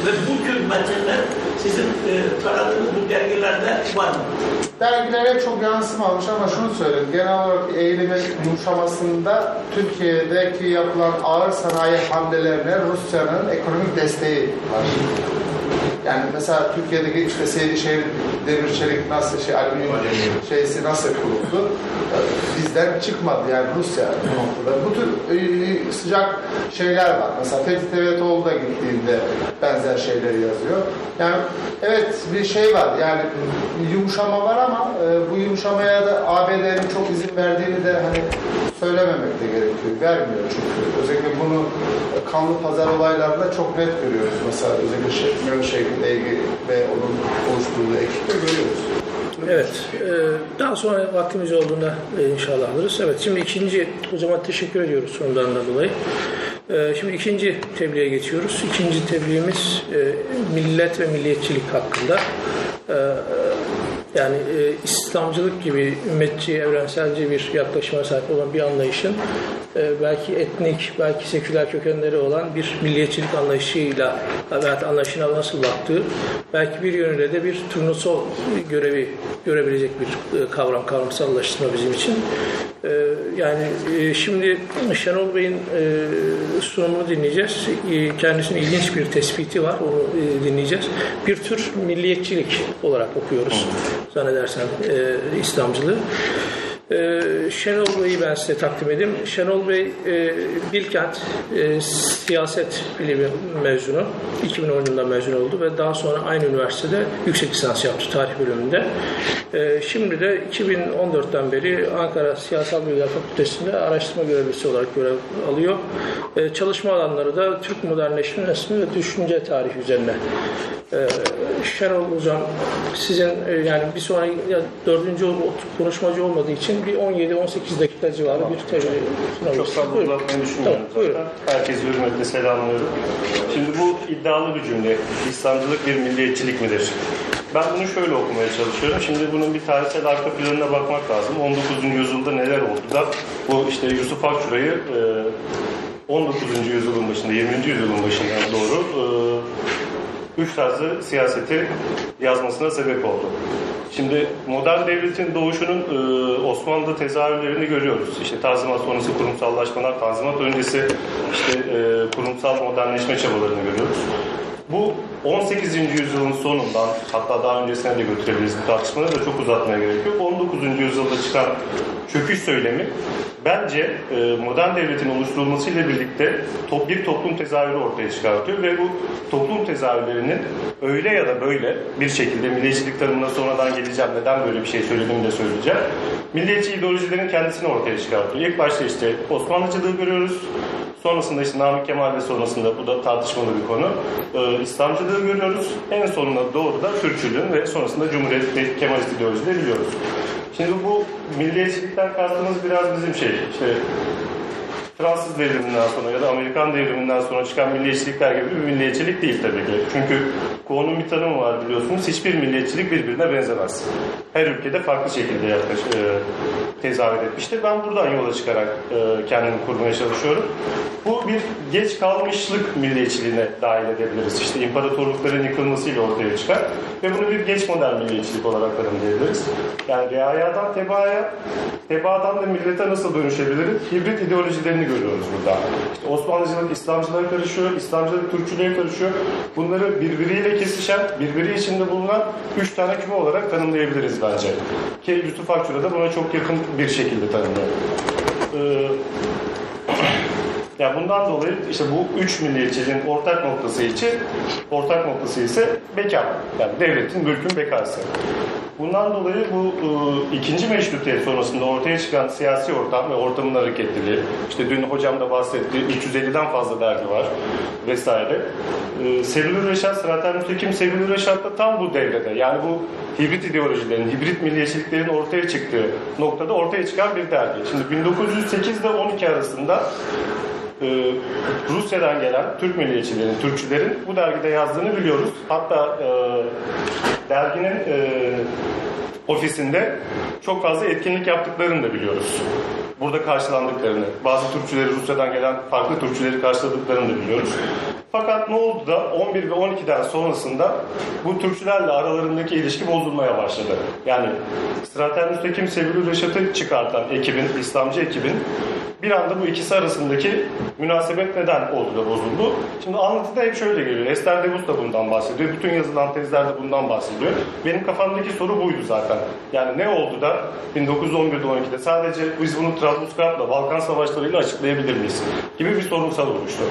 Ve bu tür metinler sizin e, taradığınız bu dergilerde var mı? Dergilere çok yansımamış ama şunu söyleyeyim. Genel olarak eğilimin yumuşamasında Türkiye'deki yapılan ağır sanayi hamlelerine Rusya'nın ekonomik desteği var. Yani mesela Türkiye'deki işte Seydişehir Demir Çelik nasıl şey alüminyum şeysi nasıl kuruldu? Bizden çıkmadı yani Rusya bu noktada. Bu tür e, sıcak şeyler var. Mesela Fethi Tevetoğlu da gittiğinde benzer şeyleri yazıyor. Yani evet bir şey var yani yumuşama var ama e, bu yumuşamaya da ABD'nin çok izin verdiğini de hani söylememek de gerekiyor. Vermiyor çünkü. Özellikle bunu kanlı pazar olaylarında çok net görüyoruz. Mesela özellikle şey, Şevket Eygi ve onun oluşturduğu ekipte görüyoruz. Evet, e, daha sonra vaktimiz olduğunda e, inşallah alırız. Evet, şimdi ikinci, hocama teşekkür ediyoruz sorularından dolayı. E, Şimdi ikinci tebliğe geçiyoruz. İkinci tebliğimiz millet ve milliyetçilik hakkında. E, Yani e, İslamcılık gibi ümmetçi, evrenselci bir yaklaşıma sahip olan bir anlayışın e, belki etnik, belki seküler kökenleri olan bir milliyetçilik anlayışıyla veya anlayışına nasıl baktığı, belki bir yönüyle de bir turnusol görevi görebilecek bir e, kavram, kavramsallaştırma bizim için. E, yani e, şimdi Şenol Bey'in e, sunumunu dinleyeceğiz. E, kendisinin ilginç bir tespiti var, onu e, dinleyeceğiz. Bir tür milliyetçilik olarak okuyoruz zannedersem e, İslamcılığı. Ee, Şenol Bey'i ben size takdim edeyim. Şenol Bey e, Bilkent e, siyaset bilimi mezunu. 2010 yılında mezun oldu ve daha sonra aynı üniversitede yüksek lisans yaptı tarih bölümünde. E, şimdi de 2014'ten beri Ankara Siyasal Bilgiler Fakültesi'nde araştırma görevlisi olarak görev alıyor. E, çalışma alanları da Türk modernleşmesi ve düşünce tarihi üzerine. E, Şenol Hocam sizin e, yani bir sonraki dördüncü konuşmacı olmadığı için bir 17-18 dakika civarı bir tebliğ sunabilirsiniz. Çok fazla uzatmayı düşünmüyorum Tamam, zaten. Herkesi hürmetle selamlıyorum. Şimdi bu iddialı bir cümle. İslamcılık bir milliyetçilik midir? Ben bunu şöyle okumaya çalışıyorum. Şimdi bunun bir tarihsel arka planına bakmak lazım. 19. yüzyılda neler oldu da bu işte Yusuf Akçura'yı e, 19. yüzyılın başında, 20. yüzyılın başına doğru e, üç tarzı siyaseti yazmasına sebep oldu. Şimdi modern devletin doğuşunun e, Osmanlı'da tezahürlerini görüyoruz. İşte Tanzimat sonrası kurumsallaşmalar, Tanzimat öncesi işte e, kurumsal modernleşme çabalarını görüyoruz. Bu 18. yüzyılın sonundan hatta daha öncesine de götürebiliriz bu tartışmaları da çok uzatmaya gerek yok. 19. yüzyılda çıkan çöküş söylemi bence e, modern devletin oluşturulmasıyla birlikte bir toplum tezahürü ortaya çıkartıyor ve bu toplum tezahürlerinin öyle ya da böyle bir şekilde milliyetçilik tanımına sonradan geleceğim. Neden böyle bir şey söylediğimi de söyleyeceğim. Milliyetçi ideolojilerin kendisini ortaya çıkartıyor. İlk başta işte Osmanlıcılığı görüyoruz. Sonrasında işte Namık Kemal ve sonrasında bu da tartışmalı bir konu. İslamcılığı görüyoruz. En sonuna doğru da Türkçülüğün ve sonrasında Cumhuriyet ve Kemalist ideolojileri biliyoruz. Şimdi bu milliyetçilikten kastımız biraz bizim şey. işte Fransız devriminden sonra ya da Amerikan devriminden sonra çıkan milliyetçilikler gibi bir milliyetçilik değil tabii ki. Çünkü konunun bir tanımı var biliyorsunuz. Hiçbir milliyetçilik birbirine benzemez. Her ülkede farklı şekilde yaklaş, e, tezahür etmiştir. Ben buradan yola çıkarak e, kendimi kurmaya çalışıyorum. Bu bir geç kalmışlık milliyetçiliğine dahil edebiliriz. İşte imparatorlukların yıkılmasıyla ortaya çıkar. Ve bunu bir geç modern milliyetçilik olarak tanımlayabiliriz. Yani reayadan tebaaya, tebaadan da millete nasıl dönüşebiliriz? Hibrit ideolojilerini görüyoruz burada. İşte Osmanlıcılık İslamcılığa karışıyor, İslamcılık Türkçülüğe karışıyor. Bunları birbiriyle kesişen, birbiri içinde bulunan üç tane küme olarak tanımlayabiliriz bence. Ki Yusuf Akçura da buna çok yakın bir şekilde tanımlıyor. Ee, [CLEARS THROAT] yani bundan dolayı işte bu üç milliyetçiliğin ortak noktası için ortak noktası ise beka. Yani devletin, mülkün bekası. Bundan dolayı bu e, ikinci meşrutiyet sonrasında ortaya çıkan siyasi ortam ve ortamın hareketliliği, işte dün hocam da bahsetti, 350'den fazla dergi var vesaire. E, Sevilür Reşat, Sıraten Mütekim Sevilür Reşat da tam bu devrede. Yani bu hibrit ideolojilerin, hibrit milliyetçiliklerin ortaya çıktığı noktada ortaya çıkan bir dergi. Şimdi 1908 ile 12 arasında e, Rusya'dan gelen Türk milliyetçilerin, Türkçülerin bu dergide yazdığını biliyoruz. Hatta e, derginin e, ofisinde çok fazla etkinlik yaptıklarını da biliyoruz. Burada karşılandıklarını, bazı Türkçüleri Rusya'dan gelen farklı Türkçüleri karşıladıklarını da biliyoruz. Fakat ne oldu da 11 ve 12'den sonrasında bu Türkçülerle aralarındaki ilişki bozulmaya başladı. Yani Straten Müstekim Sevilü Reşat'ı çıkartan ekibin, İslamcı ekibin bir anda bu ikisi arasındaki münasebet neden oldu da bozuldu? Şimdi anlatıda hep şöyle geliyor. Esther Debus da bundan bahsediyor. Bütün yazılan tezler de bundan bahsediyor. Benim kafamdaki soru buydu zaten. Yani ne oldu da 1911'de 12'de sadece biz bunu Trablusgarp'la, Balkan Savaşları'yla açıklayabilir miyiz? Gibi bir sorunsal oluştu.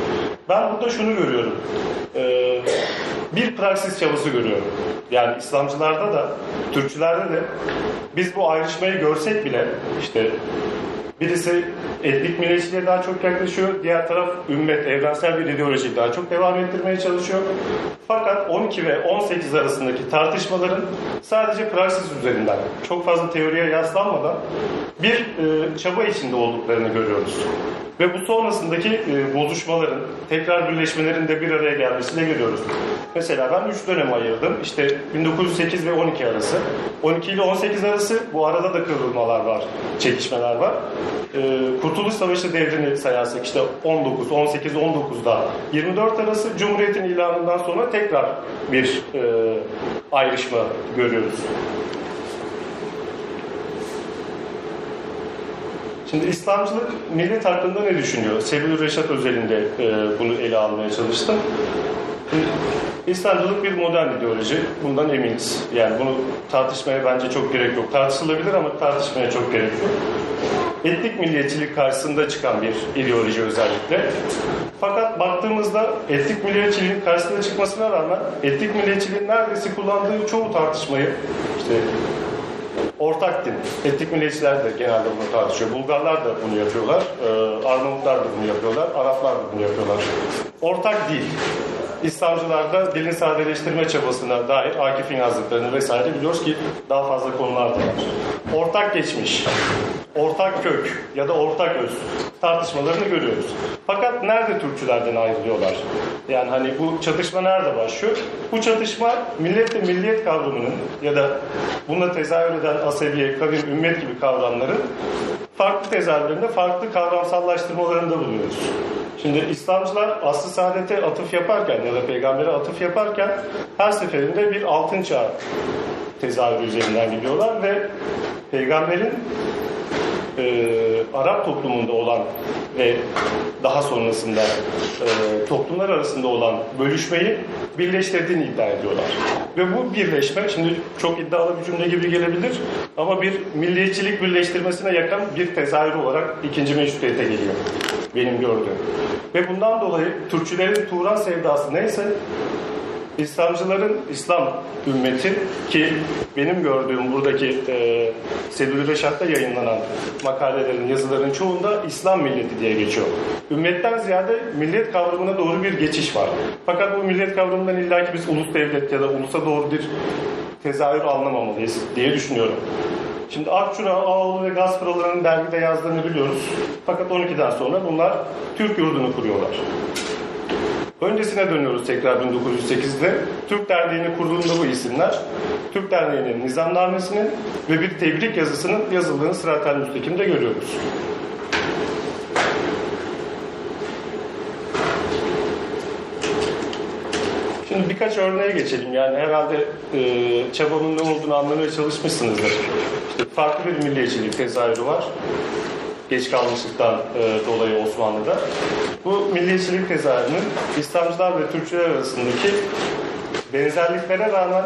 Ben burada şunu görüyorum. Ee, bir praksis çabası görüyorum. Yani İslamcılarda da, Türkçülerde de biz bu ayrışmayı görsek bile işte Birisi etnik milliyetçiliğe daha çok yaklaşıyor. Diğer taraf ümmet, evrensel bir ideolojiyi daha çok devam ettirmeye çalışıyor. Fakat 12 ve 18 arasındaki tartışmaların sadece praksis üzerinden, çok fazla teoriye yaslanmadan bir e, çaba içinde olduklarını görüyoruz. Ve bu sonrasındaki e, bozuşmaların, tekrar birleşmelerin de bir araya gelmesini görüyoruz. Mesela ben 3 dönem ayırdım. İşte 1908 ve 12 arası. 12 ile 18 arası bu arada da kıvrılmalar var, çekişmeler var. E, Kurtuluş Savaşı devrini sayarsak işte 19, 18, 19'da 24 arası Cumhuriyet'in ilanından sonra tekrar bir e, ayrışma görüyoruz. Şimdi İslamcılık millet hakkında ne düşünüyor? Sebil Reşat özelinde e, bunu ele almaya çalıştım. İslamcılık bir modern ideoloji. Bundan eminiz. Yani bunu tartışmaya bence çok gerek yok. Tartışılabilir ama tartışmaya çok gerek yok. Etnik milliyetçilik karşısında çıkan bir ideoloji özellikle. Fakat baktığımızda etnik milliyetçiliğin karşısında çıkmasına rağmen etnik milliyetçiliğin neredeyse kullandığı çoğu tartışmayı işte ortak din. Etnik milliyetçiler de genelde bunu tartışıyor. Bulgarlar da bunu yapıyorlar. Ee, Arnavutlar da bunu yapıyorlar. Araplar da bunu yapıyorlar. Ortak dil. İslamcılarda dilin sadeleştirme çabasına dair Akif'in yazdıklarını vesaire biliyoruz ki daha fazla konular da var. Ortak geçmiş, ortak kök ya da ortak öz tartışmalarını görüyoruz. Fakat nerede Türkçülerden ayrılıyorlar? Yani hani bu çatışma nerede başlıyor? Bu çatışma millet ve milliyet kavramının ya da buna tezahür eden asebiye, kavim, ümmet gibi kavramların farklı tezahürlerinde farklı kavramsallaştırmalarında bulunuyoruz. Şimdi İslamcılar aslı saadete atıf yaparken ya da peygambere atıf yaparken her seferinde bir altın çağ tezahürü üzerinden gidiyorlar ve peygamberin e, Arap toplumunda olan ve daha sonrasında e, toplumlar arasında olan bölüşmeyi birleştirdiğini iddia ediyorlar. Ve bu birleşme, şimdi çok iddialı bir cümle gibi gelebilir ama bir milliyetçilik birleştirmesine yakın bir tezahür olarak ikinci meşrutiyete geliyor. Benim gördüğüm. Ve bundan dolayı Türkçülerin Turan sevdası neyse İslamcıların İslam ümmeti ki benim gördüğüm buradaki e, Sedül Reşat'ta yayınlanan makalelerin, yazıların çoğunda İslam milleti diye geçiyor. Ümmetten ziyade millet kavramına doğru bir geçiş var. Fakat bu millet kavramından illaki biz ulus devlet ya da ulusa doğru bir tezahür anlamamalıyız diye düşünüyorum. Şimdi Akçura, Ağoğlu ve Gaspıralı'nın dergide yazdığını biliyoruz. Fakat 12'den sonra bunlar Türk yurdunu kuruyorlar. Öncesine dönüyoruz tekrar 1908'de. Türk Derneği'ni kurduğunda bu isimler Türk Derneği'nin nizamnamesinin ve bir tebrik yazısının yazıldığını Sırat-ı Müstakim'de görüyoruz. Şimdi birkaç örneğe geçelim. Yani herhalde e, çabamın ne olduğunu anlamaya çalışmışsınızdır. İşte farklı bir milliyetçilik tezahürü var. Geç kalmışlıktan e, dolayı Osmanlı'da. Bu milliyetçilik tezahürünün İslamcılar ve Türkçüler arasındaki benzerliklere rağmen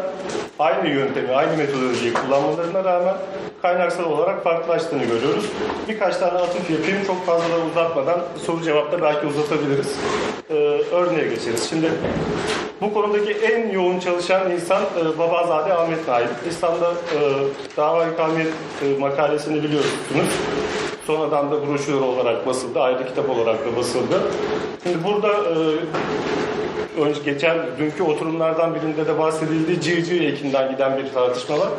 aynı yöntemi, aynı metodolojiyi kullanmalarına rağmen kaynaksal olarak farklılaştığını görüyoruz. Birkaç tane atıf yapayım. Çok fazla da uzatmadan soru cevapta belki uzatabiliriz. Ee, örneğe geçeriz. Şimdi bu konudaki en yoğun çalışan insan e, Babazade Ahmet Naim. İslam'da e, dava ikamiyet e, makalesini biliyorsunuz. Sonradan da broşür olarak basıldı, ayrı kitap olarak da basıldı. Şimdi burada e, önce geçen dünkü oturumlardan birinde de bahsedildiği cığcı ekinden giden bir tartışma var.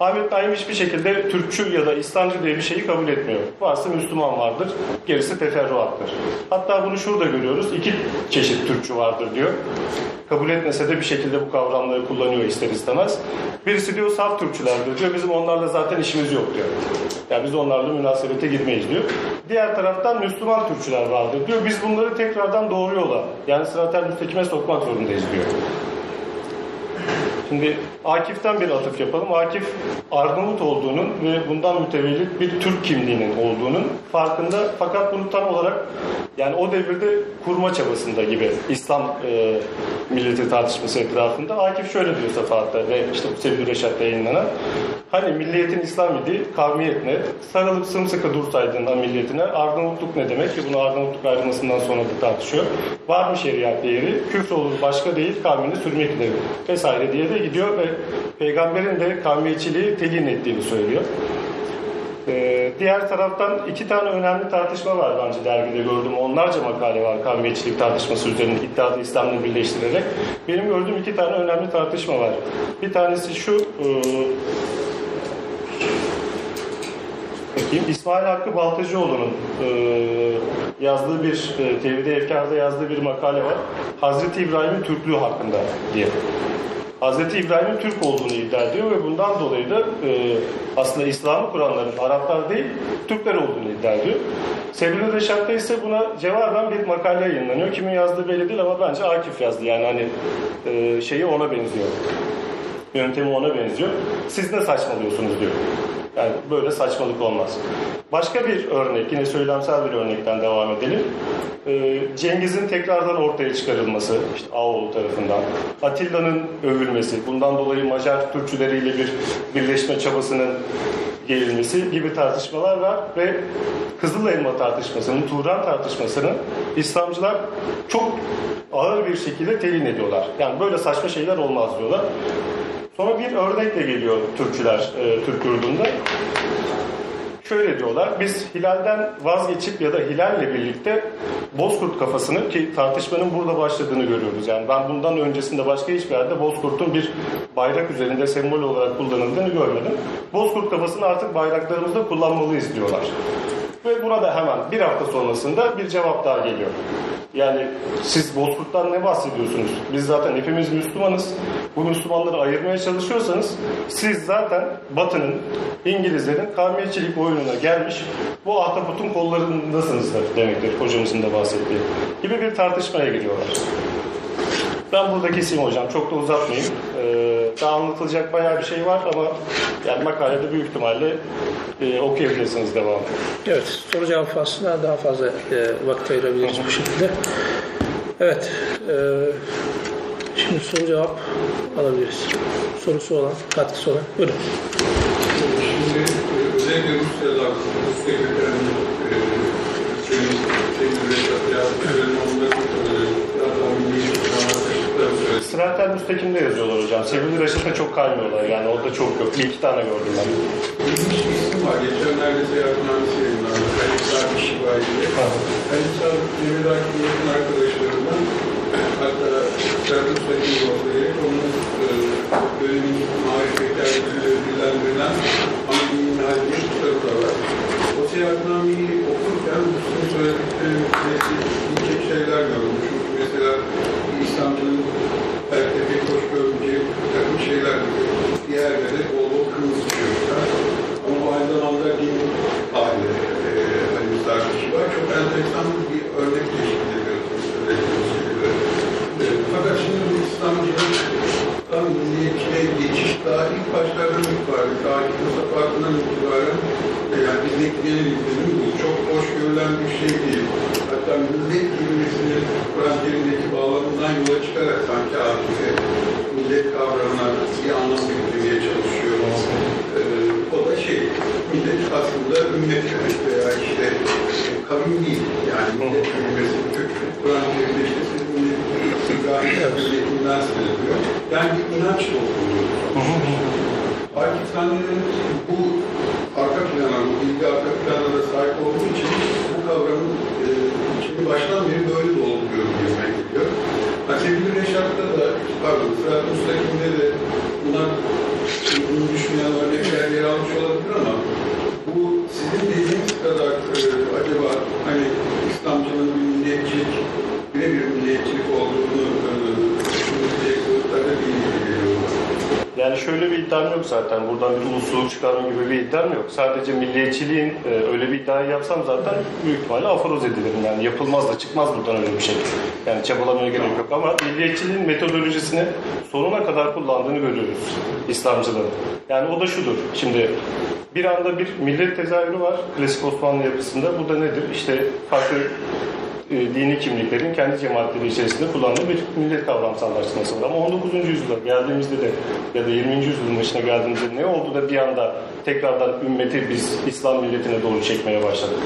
Ahmet Naim hiçbir şekilde Türkçü ya da İslamcı diye bir şeyi kabul etmiyor. Varsa Müslüman vardır, gerisi teferruattır. Hatta bunu şurada görüyoruz. İki çeşit Türkçü vardır diyor. Kabul etmese de bir şekilde bu kavramları kullanıyor ister istemez. Birisi diyor saf Türkçülerdir diyor. Bizim onlarla zaten işimiz yok diyor. Yani biz onlarla münasebete girmeyiz diyor. Diğer taraftan Müslüman Türkçüler vardır diyor. Biz bunları tekrardan doğru yola yani sıratel müstakime sokmak zorundayız diyor. Şimdi Akif'ten bir atıf yapalım. Akif Arnavut olduğunun ve bundan mütevellit bir Türk kimliğinin olduğunun farkında fakat bunu tam olarak yani o devirde kurma çabasında gibi İslam e, milleti tartışması etrafında Akif şöyle diyor Safahat'ta ve işte Sevgili Reşat'ta yayınlanan hani milliyetin İslam idi kavmiyet ne? Sarılıp sımsıkı dursaydın milliyetine Arnavutluk ne demek ki bunu Arnavutluk ayrılmasından sonra da tartışıyor. Var mı şeriat değeri? Küfür olur başka değil kavmini sürmek ileri vesaire diye de gidiyor ve peygamberin de kavmiyetçiliği telin ettiğini söylüyor. Ee, diğer taraftan iki tane önemli tartışma var bence dergide gördüm. Onlarca makale var kavmiyetçilik tartışması üzerine iddialı İslam'la birleştirerek. Benim gördüğüm iki tane önemli tartışma var. Bir tanesi şu, e, bakayım, İsmail Hakkı Baltacıoğlu'nun e, yazdığı bir, e, Tevhid-i Efkar'da yazdığı bir makale var. Hazreti İbrahim'in Türklüğü hakkında diye. Hazreti İbrahim'in Türk olduğunu iddia ediyor ve bundan dolayı da e, aslında İslam'ı kuranların Araplar değil, Türkler olduğunu iddia ediyor. Sebil Reşat'ta ise buna cevaben bir makale yayınlanıyor. Kimin yazdığı belli değil ama bence Akif yazdı. Yani hani e, şeyi ona benziyor. Yöntemi ona benziyor. Siz ne saçmalıyorsunuz diyor. Yani böyle saçmalık olmaz. Başka bir örnek, yine söylemsel bir örnekten devam edelim. Ee, Cengiz'in tekrardan ortaya çıkarılması, işte Ağoğlu tarafından. Atilla'nın övülmesi, bundan dolayı Macar Türkçüleriyle bir birleşme çabasının gelinmesi gibi tartışmalar var ve Kızıl Elma tartışmasının, Turan tartışmasının İslamcılar çok ağır bir şekilde telin ediyorlar. Yani böyle saçma şeyler olmaz diyorlar. Sonra bir örnekle geliyor Türkçüler e, Türk yurdunda. Şöyle diyorlar, biz Hilal'den vazgeçip ya da Hilal'le birlikte Bozkurt kafasını ki tartışmanın burada başladığını görüyoruz. Yani ben bundan öncesinde başka hiçbir yerde Bozkurt'un bir bayrak üzerinde sembol olarak kullanıldığını görmedim. Bozkurt kafasını artık bayraklarımızda kullanmalıyız diyorlar. Ve burada hemen bir hafta sonrasında bir cevap daha geliyor. Yani siz Bozkurt'tan ne bahsediyorsunuz? Biz zaten hepimiz Müslümanız. Bu Müslümanları ayırmaya çalışıyorsanız siz zaten Batı'nın, İngilizlerin kavmiyetçilik oyununa gelmiş bu ahtapotun kollarındasınızdır demektir hocamızın da bahsettiği. Gibi bir tartışmaya giriyorlar. Ben burada keseyim hocam. Çok da uzatmayayım. Ee, daha anlatılacak bayağı bir şey var ama yani makalede büyük ihtimalle e, okuyabilirsiniz devamlı. Evet, soru cevap faslına daha fazla e, vakit ayırabiliriz bu şekilde. Evet, e, şimdi soru cevap alabiliriz. Sorusu olan, katkısı olan. Buyurun. Milli anlatıştıklarını söyledi. Sıratel Müstakim'de yazıyorlar hocam. Sevgili Reşat'a çok kaymıyorlar yani orada çok yok. Bir iki tane gördüm ben. İlginç bir isim var. Geçenlerde seyahatnamesi yayınlandı. İşi var diye. Kayıplar Mehmet Akif'in yakın arkadaşlarından hatta Serhat Sakin ortaya onun dönemin marifetlerle ödüllendirilen Hamdi'nin halinde kitabı da var. O seyahatnameyi okurken bütün söylediklerimizdeki ilginç şeyler gördüm. Çünkü mesela İstanbul'un belki de pek hoş görmeyeceği bir takım şeyler diğerleri bol bol kırmızı. Ama aynı zamanda din hali e, hani sarkışı var. Çok enteresan bir örnek teşkil ediyorsunuz. E, fakat şimdi bu İslamcılıktan milliyetçiliğe geçiş daha ilk başlardan itibaren, tarih Mustafa'dan itibaren yani bildiğinin bu çok hoş görülen bir şey değil. Hatta millet kelimesinin Kur'an kelimindeki bağlamından yola çıkarak sanki artık millet kavramına bir anlam yüklemeye çalışıyor. Ee, o da şey, millet aslında ümmet demek veya işte kavim değil. Yani millet kelimesi Kur'an siz millet İbrahim milletinden söyleniyor. Yani bir inanç topluluğu. Pakistanlıların bu arka plana, bu bilgi arka plana da sahip olduğu için bu kavramın e, içini baştan beri böyle dolduruyor gibime geliyor. Ha, sevgili Reşat'ta da, pardon, Sırat Müstakim'de de buna bunu düşünen örnekler yer almış olabilir ama bu sizin dediğiniz kadar e, acaba hani İslamcılığın bir milliyetçilik, birebir milliyetçilik olduğunu e, düşünülecek boyutlarda değil gibi geliyor bana. Yani şöyle bir iddiam yok zaten. Buradan bir uluslu çıkarma gibi bir iddiam yok. Sadece milliyetçiliğin e, öyle bir iddiayı yapsam zaten büyük ihtimalle aforoz edilirim. Yani yapılmaz da çıkmaz buradan öyle bir şey. Yani çabalamaya gerek yok. Ama milliyetçiliğin metodolojisini sonuna kadar kullandığını görüyoruz İslamcılığın. Yani o da şudur. Şimdi bir anda bir millet tezahürü var klasik Osmanlı yapısında. Bu da nedir? İşte farklı e, dini kimliklerin kendi cemaatleri içerisinde kullandığı bir millet kavramsallaştırması var. Ama 19. yüzyıla geldiğimizde de ya da 20. yüzyılın başına geldiğimizde ne oldu da bir anda tekrardan ümmeti biz İslam milletine doğru çekmeye başladık?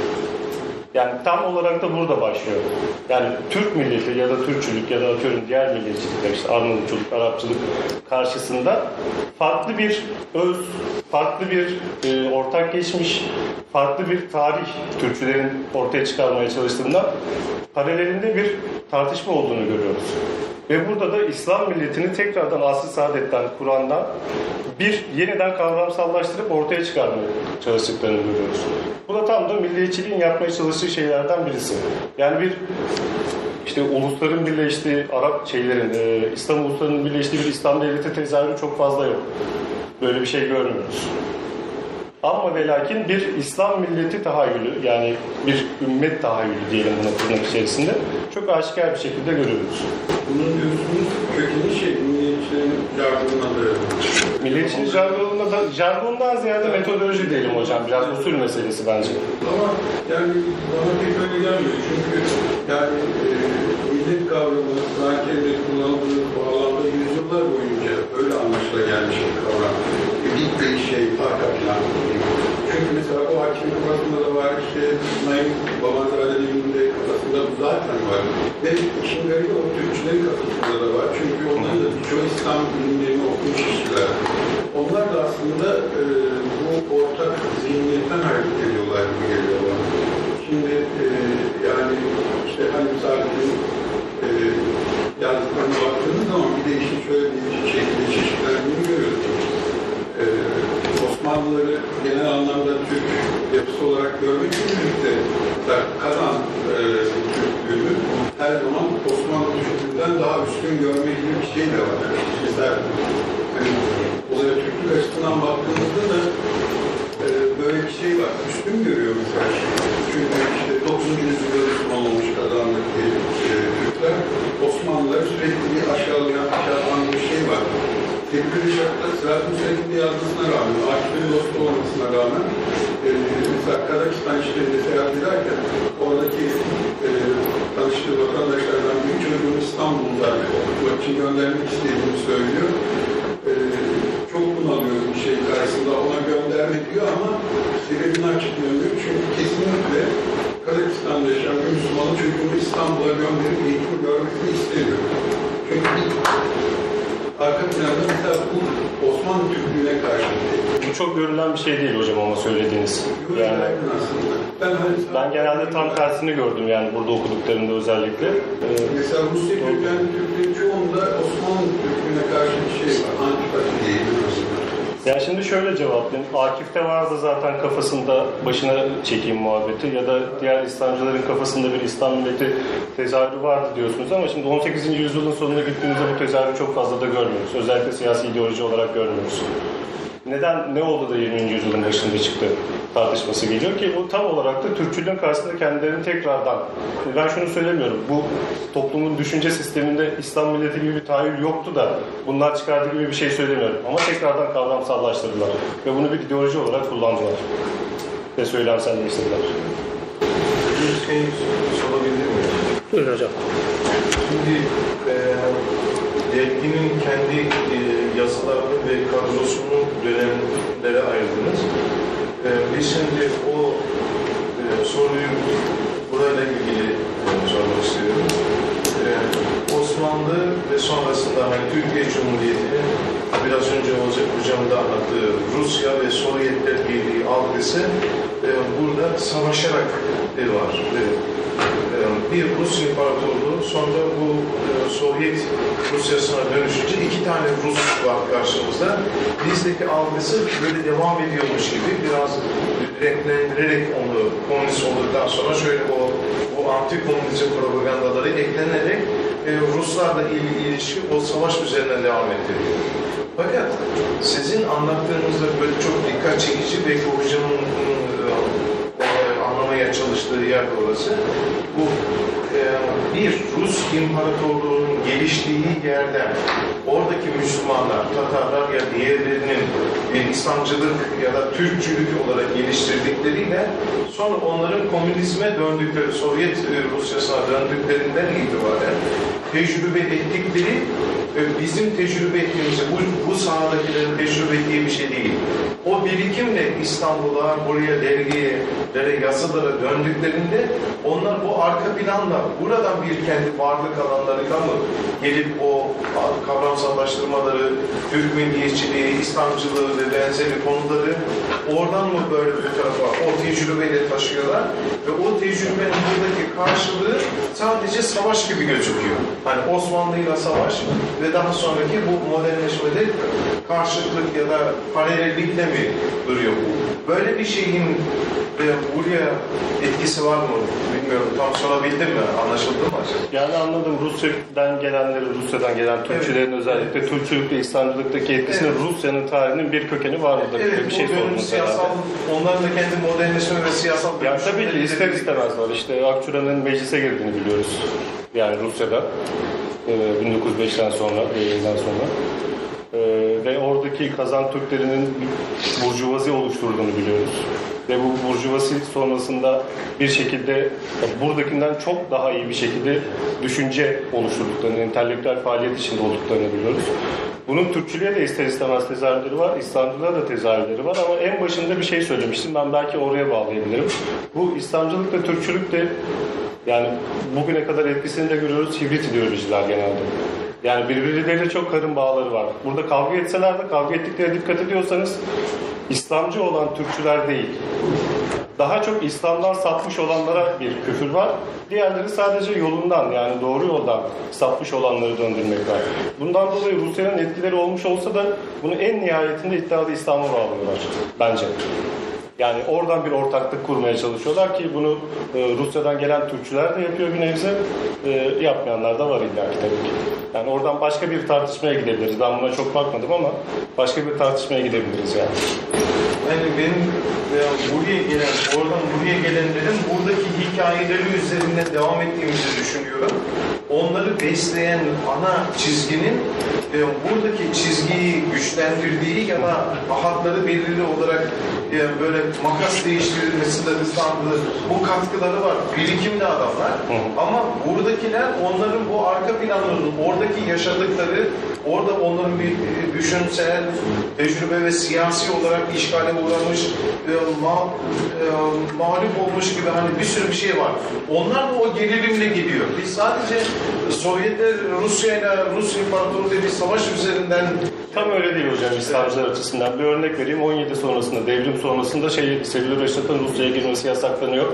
Yani tam olarak da burada başlıyor. Yani Türk milleti ya da Türkçülük ya da atıyorum diğer milliyetçilikler işte Arnavutçuluk, Arapçılık karşısında farklı bir öz, farklı bir e, ortak geçmiş, farklı bir tarih Türkçülerin ortaya çıkarmaya çalıştığında paralelinde bir tartışma olduğunu görüyoruz. Ve burada da İslam milletini tekrardan asr-ı saadetten, Kur'an'dan bir yeniden kavramsallaştırıp ortaya çıkarmaya çalıştıklarını görüyoruz. Bu da tam da milliyetçiliğin yapmaya çalıştığı şeylerden birisi. Yani bir işte ulusların birleştiği, Arap şeylerin, e, İslam uluslarının birleştiği bir İslam devleti tezahürü çok fazla yok. Böyle bir şey görmüyoruz. Ama ve lakin bir İslam milleti tahayyülü yani bir ümmet tahayyülü diyelim buna tırnak içerisinde çok aşikar bir şekilde görüyoruz. Bunun diyorsunuz kökeni şey, dayalı. Milliyetçinin jargonunda da, jargondan ziyade metodoloji diyelim hocam. Biraz usul meselesi bence. Ama yani bana pek öyle gelmiyor. Çünkü yani e, millet kavramı, zaten kullanıldığı bu alanda yüzyıllar boyunca öyle anlaşılagelmiş bir kavram. Bir, bir şey, arka plan. Mesela o hakimin kafasında da var, işte Naim Babanzade'nin de kafasında zaten var. Ve işin garibi o Türkçülerin kafasında da var. Çünkü onların da birçoğu İslam bilimlerini okumuş kişiler. Onlar da aslında e, bu ortak zihniyetten hareket ediyorlar gibi geliyor bana. Şimdi e, yani işte hani Saadet'in e, yazdıklarına baktığınız zaman bir de işin şöyle bir şekilde çeşitlendiğini görüyorsunuz. Osmanlıları genel anlamda Türk yapısı olarak görmekle birlikte Kazan e, her zaman Osmanlı Türklüğünden daha üstün görme gibi bir şey de var. Bizler yani, olaya Türklük açısından baktığımızda da e, böyle bir şey var. Üstün görüyor mesela. Çünkü işte 9. yüzyılda Müslüman olmuş kazandaki e, Türkler Osmanlıları sürekli bir aşağılayan, aşağılayan bir şey var. Tepkili şartlar Sırat-ı Müslim'de yazmasına rağmen, Akif'in dostu olmasına rağmen e, mesela Kazakistan işlerinde seyahat ederken oradaki e, tanıştığı vatandaşlardan bir çocuğun İstanbul'da okumak için göndermek istediğini söylüyor. E, çok bunalıyor bir şey karşısında ona gönderme diyor ama sebebini açıklamıyor. Çünkü kesinlikle Kazakistan'da yaşayan bir Müslümanın çocuğunu İstanbul'a gönderip eğitim görmesini istemiyor. Çünkü arka planda mesela bu Osmanlı Türklüğüne karşı Bu çok görülen bir şey değil hocam ama söylediğiniz. yani, Yani aslında. Ben, hani, ben genelde tam tersini gördüm yani burada okuduklarımda özellikle. Ee, Mesela Rusya Türklerin çoğunda Osmanlı Türklüğüne karşı bir şey var. Antipati aslında. Yani şimdi şöyle cevaplayayım. Akif'te vardı zaten kafasında başına çekeyim muhabbeti ya da diğer İslamcıların kafasında bir İslam milleti tezahürü vardı diyorsunuz ama şimdi 18. yüzyılın sonuna gittiğimizde bu tezahürü çok fazla da görmüyoruz. Özellikle siyasi ideoloji olarak görmüyoruz. Neden, ne oldu da 20. yüzyılın başında çıktı tartışması geliyor ki bu tam olarak da Türkçülüğün karşısında kendilerini tekrardan, ben şunu söylemiyorum, bu toplumun düşünce sisteminde İslam milleti gibi bir tahayyül yoktu da bunlar çıkardı gibi bir şey söylemiyorum. Ama tekrardan kavramsallaştırdılar ve bunu bir ideoloji olarak kullandılar ve söylemselleştirdiler. Bir şey sorabilir miyim? Buyurun hocam. Şimdi e, derginin kendi e, yazılarını ve kadrosunun dönemlere ayırdınız. E, biz şimdi o e, soruyu burayla ilgili e, sormak istiyorum. E, Osmanlı ve sonrasında hani Türkiye Cumhuriyeti'nin biraz önce Olacak Hocam da anlattığı Rusya ve Sovyetler Birliği algısı e, burada savaşarak e, var. E, bir Rus İmparatorluğu sonra bu e, Sovyet Rusyasına dönüşünce iki tane Rus var karşımızda. Bizdeki algısı böyle devam ediyormuş gibi biraz renklendirerek onu komünist olduktan sonra şöyle o, o anti komünizm propagandaları eklenerek e, Ruslarla il, ilişki o savaş üzerinden devam ettiriyor. Fakat sizin anlattığınızda böyle çok dikkat çekici ve hocamın e, anlamaya çalıştığı yer orası. Bu e, bir Rus İmparatorluğu'nun geliştiği yerden oradaki Müslümanlar, Tatarlar ya diğerlerinin bir İslamcılık ya da Türkçülük olarak geliştirdikleriyle sonra onların komünizme döndükleri, Sovyet e, Rusyasına döndüklerinden itibaren tecrübe ettikleri e, bizim tecrübe ettiğimiz, bu, bu sahadakilerin tecrübe ettiği bir şey değil. O birikimle İstanbul'a, buraya dergilere, yasalara döndüklerinde onlar bu arka planla buradan bir kendi varlık alanlarıyla mı gelip o kavramsallaştırmaları, Türk milliyetçiliği, İslamcılığı ve benzeri konuları oradan mı böyle bu tarafa o tecrübeyle taşıyorlar ve o tecrübenin buradaki karşılığı sadece savaş gibi gözüküyor. Hani Osmanlı'yla savaş ve daha sonraki bu modernleşmede karşıtlık ya da paralellikle mi duruyor bu? Böyle bir şeyin e, buraya etkisi var mı? Bilmiyorum. Tam sorabildim mi? Anlaşıldı mı acaba? Yani anladım Rusya'dan gelenleri, Rusya'dan gelen Türkçülerin özellikle Türkçülük ve İslamcılıktaki etkisinin Evet. Rusya'nın tarihinin bir kökeni var mıdır? Evet, bir şey sordunuz siyasal, onların da kendi modernleşme ve siyasal Ya tabii ki ister istemez var. İşte Akçura'nın meclise girdiğini biliyoruz. Yani Rusya'da. E, 1905'ten sonra, yayından sonra. E, ve oradaki kazan Türklerinin burjuvazi oluşturduğunu biliyoruz. Ve bu burjuvazi sonrasında bir şekilde buradakinden çok daha iyi bir şekilde düşünce oluşturduklarını, entelektüel faaliyet içinde olduklarını biliyoruz. Bunun Türkçülüğe de ister istemez tezahürleri var, İslamcılığa da tezahürleri var ama en başında bir şey söylemiştim. Ben belki oraya bağlayabilirim. Bu İslamcılık ve Türkçülük de yani bugüne kadar etkisini de görüyoruz hibrit ideolojiler genelde. Yani birbirleriyle çok karın bağları var. Burada kavga etseler de kavga ettiklerine dikkat ediyorsanız İslamcı olan Türkçüler değil. Daha çok İslam'dan sapmış olanlara bir küfür var. Diğerleri sadece yolundan yani doğru yoldan sapmış olanları döndürmek var. Bundan dolayı Rusya'nın etkileri olmuş olsa da bunu en nihayetinde iddialı İslam'a bağlıyorlar bence. Yani oradan bir ortaklık kurmaya çalışıyorlar ki bunu e, Rusya'dan gelen Türkçüler de yapıyor bir nebze. E, yapmayanlar da var illa ki tabii ki. Yani oradan başka bir tartışmaya gidebiliriz. Ben buna çok bakmadım ama başka bir tartışmaya gidebiliriz yani. Yani benim veya buraya gelen, oradan buraya gelenlerin buradaki hikayeleri üzerinde devam ettiğimizi düşünüyorum. Onları besleyen ana çizginin e, buradaki çizgiyi güçlendirdiği ya da ahatları belirli olarak e, böyle makas değiştirilmesinde hızlandığı bu katkıları var. Birikimli adamlar. Ama buradakiler onların bu arka planlarının oradaki yaşadıkları orada onların bir e, düşünsel tecrübe ve siyasi olarak işgale uğramış e, ma, e, mağlup olmuş gibi hani bir sürü bir şey var. Onlar da o gerilimle geliyor. Biz sadece Sovyetler Rusya ile Rus İmparatorluğu bir savaş üzerinden Tam öyle değil hocam İslamcılar açısından. Bir örnek vereyim. 17 sonrasında, devrim sonrasında şey, Sevil Reşat'ın Rusya'ya girmesi yasaklanıyor.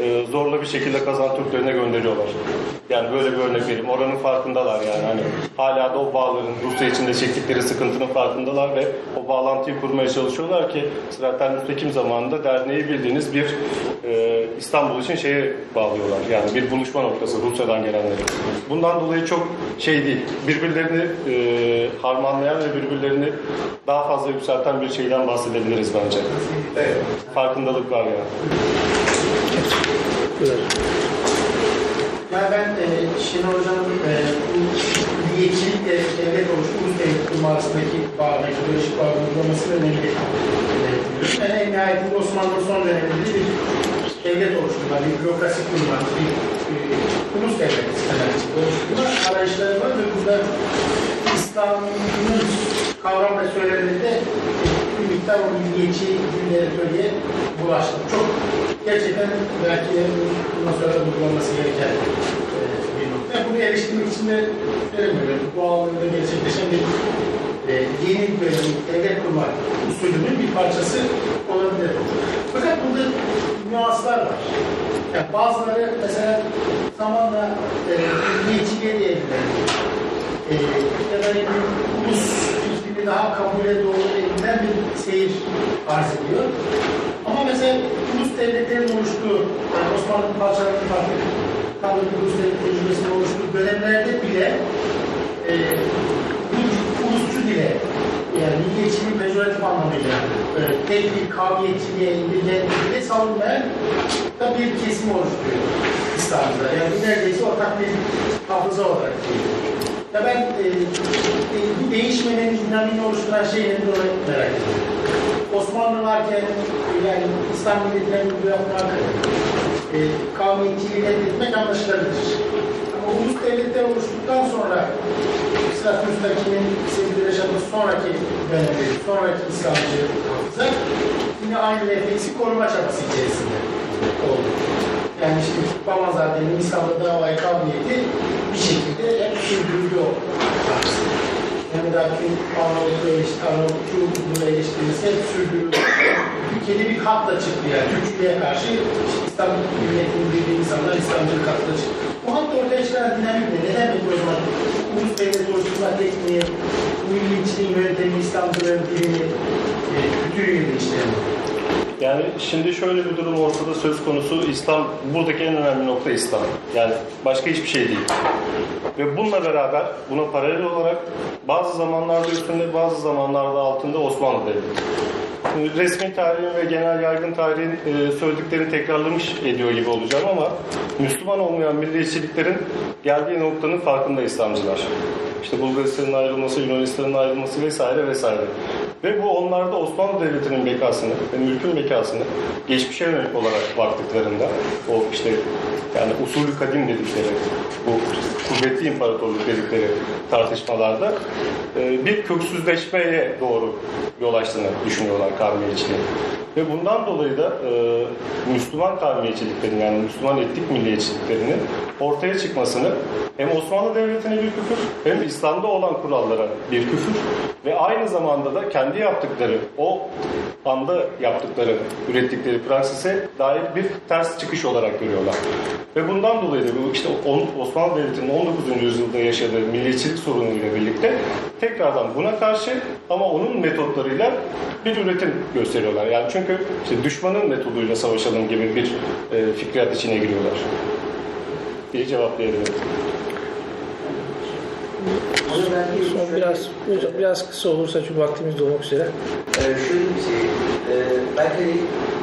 Ee, zorla bir şekilde kazan Türklerine gönderiyorlar. Yani böyle bir örnek vereyim. Oranın farkındalar yani. Hani hala da o bağların Rusya içinde çektikleri sıkıntının farkındalar ve o bağlantıyı kurmaya çalışıyorlar ki Sıraten Müstekim zamanında derneği bildiğiniz bir e, İstanbul için şeye bağlıyorlar. Yani bir buluşma noktası Rusya'dan gelenleri. Bundan dolayı çok şey değil. Birbirlerini e, harmanlayan ve birbirlerini daha fazla yükselten bir şeyden bahsedebiliriz bence. evet, Farkındalık var yani. Yani ben e, Şenol Hocam'ın e, bu milliyetçilikle devlet oluşu, ulus devlet kurma arasındaki bağ, metodolojik bağ uygulaması ve önemli. Yani en nihayetinde Osmanlı'nın son döneminde bir devlet oluşturma, bir bürokrasi kurma, bir ulus içinde oluşturma arayışları var ve burada İslam'ın kavram ve söyleminde bir miktar o milliyetçi literatürye bulaştı. Çok gerçekten belki bundan sonra uygulanması gereken e, bir nokta. Bunu eleştirmek için de söylemiyorum. Bu alanında gerçekleşen bir e, yeni bir devlet kurma usulünün bir parçası olabilir. Fakat burada nüanslar var. Yani bazıları mesela zamanla e, milliyetçiliğe e, ya da ulus fikrini daha kabule doğru evrilen bir seyir arz ediyor. Ama mesela ulus devletlerin oluştuğu, yani Osmanlı'nın parçalarının farklı kavramlı ulus devlet tecrübesinin oluştuğu dönemlerde bile e, ulus- ulusçu dile, yani milliyetçiliğin pejoratif anlamıyla e, tek bir kavmiyetçiliğe indirgen dile savunmayan da bir kesim oluşturuyor İslam'da. Yani bu neredeyse ortak bir hafıza olarak geliyor. Ya ben e, e, bu değişmenin dinamini oluşturan şey nedir onu merak ediyorum. Osmanlı varken yani İslam milletine bu yapmak, e, kavmiyetçiliği reddetmek anlaşılabilir. Ama ulus devletler oluştuktan sonra statüsündekinin sevgili Reşat'ın sonraki dönemi, sonraki İslamcı hafıza yine aynı refleksi koruma çabası içerisinde oldu. Yani işte Bamazade'nin İslam'da davaya kabiliyeti bir şekilde hep o tarzı. Mehmet Akif'in Arnavutlu eleştirisi, Arnavutçuluğu eleştirisi hep sürdürüldü. Türkiye'de bir hatla çıktı yani. Türkçülüğe karşı işte İslam milletinin bildiği insanlar İslamcılık hatla çıktı. Bu hatta ortaya çıkan dinamik ne? Neden peki o zaman ulus devlet oluşturma tekniği, milliyetçiliğin yöntemi, İslamcılığın dilini, e, kültürüyle değiştiremiyor? Yani şimdi şöyle bir durum ortada söz konusu İslam, buradaki en önemli nokta İslam. Yani başka hiçbir şey değil. Ve bununla beraber buna paralel olarak bazı zamanlarda üstünde bazı zamanlarda altında Osmanlı Devleti. Resmi tarihin ve genel yaygın tarihin e, söylediklerini tekrarlamış ediyor gibi olacağım ama Müslüman olmayan milliyetçiliklerin geldiği noktanın farkında İslamcılar. İşte Bulgaristan'ın ayrılması, Yunanistan'ın ayrılması vesaire vesaire. Ve bu onlarda Osmanlı Devleti'nin bekasını ve mülkün bekasını geçmişe yönelik olarak baktıklarında o işte yani usulü kadim dedikleri bu kuvvetli imparatorluk dedikleri tartışmalarda e, bir köksüzleşmeye doğru yol açtığını düşünüyorlar kavmiyetçiliğin. Ve bundan dolayı da e, Müslüman kavmiyetçiliklerin yani Müslüman etnik milliyetçiliklerinin ortaya çıkmasını hem Osmanlı Devleti'ne bir küfür hem İslam'da olan kurallara bir küfür ve aynı zamanda da kendi yaptıkları o anda yaptıkları, ürettikleri praksise dair bir ters çıkış olarak görüyorlar. Ve bundan dolayı da bu işte Osmanlı Devleti'nin 19. yüzyılda yaşadığı milliyetçilik sorunuyla birlikte tekrardan buna karşı ama onun metotlarıyla bir üretim gösteriyorlar. Yani çünkü işte düşmanın metoduyla savaşalım gibi bir e, fikriyat içine giriyorlar. diye cevaplayabilirim. Son biraz hocam biraz kısa olursa çünkü vaktimiz dolmak üzere. Ee, şöyle bir şey, e, belki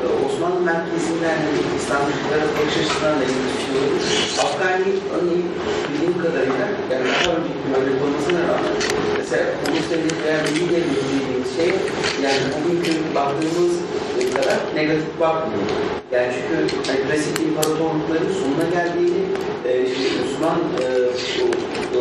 e, Osmanlı merkezinden İslamcılıklara bakış açısından da ilgili bir şey olur. Afgani örneğin bildiğim kadarıyla, yani daha önceki örnek olmasına rağmen, mesela devlet veya milli devlet dediğimiz şey, yani bugünkü baktığımız kadar negatif bakmıyor. Yani çünkü hani klasik imparatorlukların sonuna geldiğini, e, işte Müslüman e, o,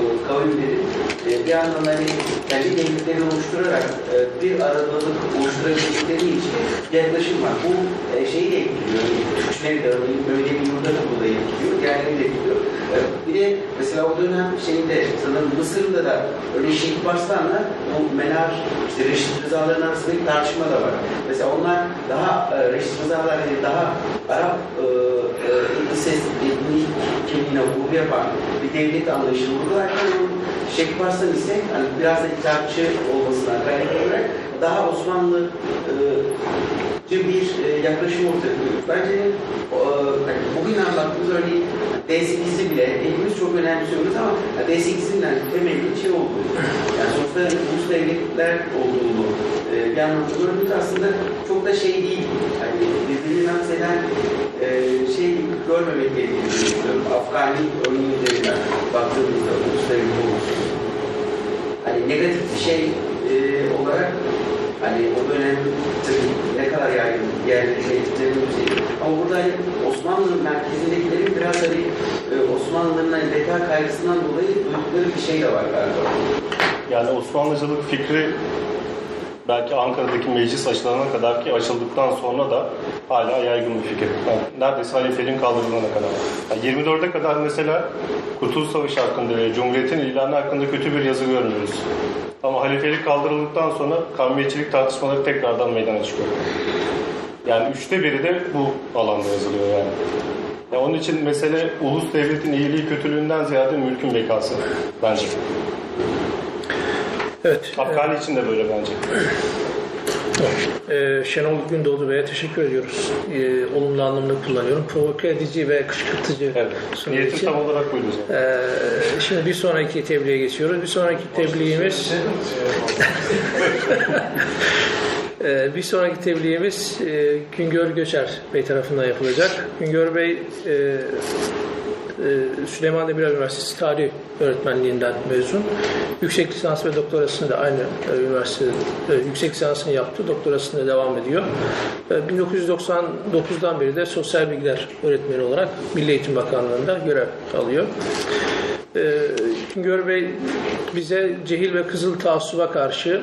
e, bir yandan hani kendi devletlerini oluşturarak e, bir aradalık oluşturabildikleri için yaklaşım var. Bu e, şeyi de etkiliyor. Türkçüleri de böyle bir yurda da burada etkiliyor. Diğerleri de etkiliyor. E, bir de mesela o dönem şeyinde sanırım Mısır'da da öyle Şeyh Barslan'la bu menar işte Reşit Rızaların arasında bir tartışma da var. Mesela onlar daha e, Reşit Rızalar daha Arap e, etnis etnik kimliğine vurgu yapan bir devlet anlayışı vurgularken Şeyh Barslan ise hani biraz da kitapçı olmasına kaynaklı olarak daha Osmanlı e, bir e, yaklaşım ortaya koyuyor. Bence e, hani bugün anlattığımız örneğin D8'i bile hepimiz çok önemsiyoruz ama D8'in yani temelli şey olduğu. Yani sonuçta ulus devletler olduğunu e, bir anlatılıyor. aslında çok da şey değil. Hani birbirini eden e, şey görmemek gerektiğini düşünüyorum. Afgani örneği üzerinden baktığımızda ulus devleti olması. Hani negatif bir şey e, olarak Hani o dönem tabii ne kadar yaygın diğerleri şey etkilerini Ama burada hani Osmanlı merkezindekilerin biraz hani e, Osmanlıların hani beka kaygısından dolayı duydukları bir şey de var galiba. Yani Osmanlıcılık fikri belki Ankara'daki meclis açılana kadar ki açıldıktan sonra da hala yaygın bir fikir. Yani neredeyse halifeliğin kaldırılana kadar. Yani 24'e kadar mesela Kurtuluş Savaşı hakkında ve Cumhuriyet'in ilanı hakkında kötü bir yazı görmüyoruz. Ama halifelik kaldırıldıktan sonra kavmiyetçilik tartışmaları tekrardan meydana çıkıyor. Yani üçte biri de bu alanda yazılıyor yani. Ya onun için mesele ulus devletin iyiliği kötülüğünden ziyade mülkün bekası bence. Evet. Afgani için de böyle bence. Ee, Şenol Gündoğdu Bey'e teşekkür ediyoruz. Ee, olumlu anlamda kullanıyorum. Provoke edici ve kışkırtıcı Evet. Niyetim için. tam olarak buydu zaten. Ee, şimdi bir sonraki tebliğe geçiyoruz. Bir sonraki tebliğimiz [LAUGHS] Ee, bir sonraki tebliğimiz e, Güngör Göçer Bey tarafından yapılacak. Güngör Bey e, Süleyman Demirel Üniversitesi Tarih Öğretmenliğinden mezun. Yüksek lisans ve doktorasını da aynı e, üniversite e, yüksek lisansını yaptı. Doktorasını da devam ediyor. E, 1999'dan beri de sosyal bilgiler öğretmeni olarak Milli Eğitim Bakanlığı'nda görev alıyor. e, Güngör Bey bize cehil ve kızıl taassuba karşı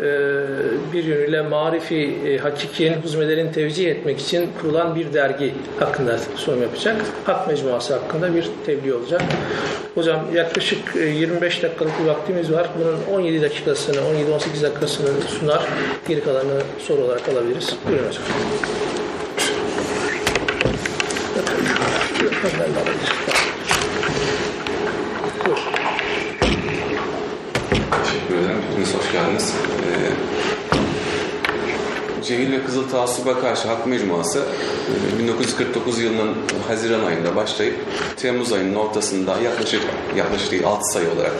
e, bir yönüyle marifi hakikiyenin huzmelerini tevcih etmek için kurulan bir dergi hakkında sunum yapacak. Hak mecmuası hakkında bir tebliğ olacak. Hocam yaklaşık e, 25 dakikalık bir vaktimiz var. Bunun 17 dakikasını, 17-18 dakikasını sunar. Geri kalanını soru olarak alabiliriz. Buyurun hocam. Teşekkür ederim. Hepiniz hoş geldiniz. Ee, Cehil ve Kızıl Taassuba Karşı Hak Mecmuası e, 1949 yılının Haziran ayında başlayıp Temmuz ayının ortasında yaklaşık yaklaşık değil 6 sayı olarak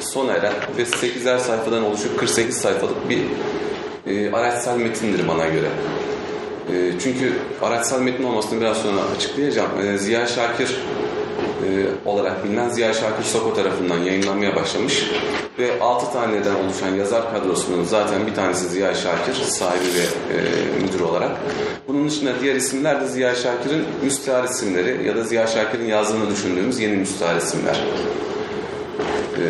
sona eren ve 8'er sayfadan oluşup 48 sayfalık bir e, araçsal metindir bana göre. E, çünkü araçsal metin olmasını biraz sonra açıklayacağım. E, Ziya Şakir e, olarak bilinen Ziya Şakir Soko tarafından yayınlanmaya başlamış ve 6 taneden oluşan yazar kadrosunun zaten bir tanesi Ziya Şakir sahibi ve e, müdür olarak. Bunun dışında diğer isimler de Ziya Şakir'in müstahar isimleri ya da Ziya Şakir'in yazdığını düşündüğümüz yeni müstahar isimler. E,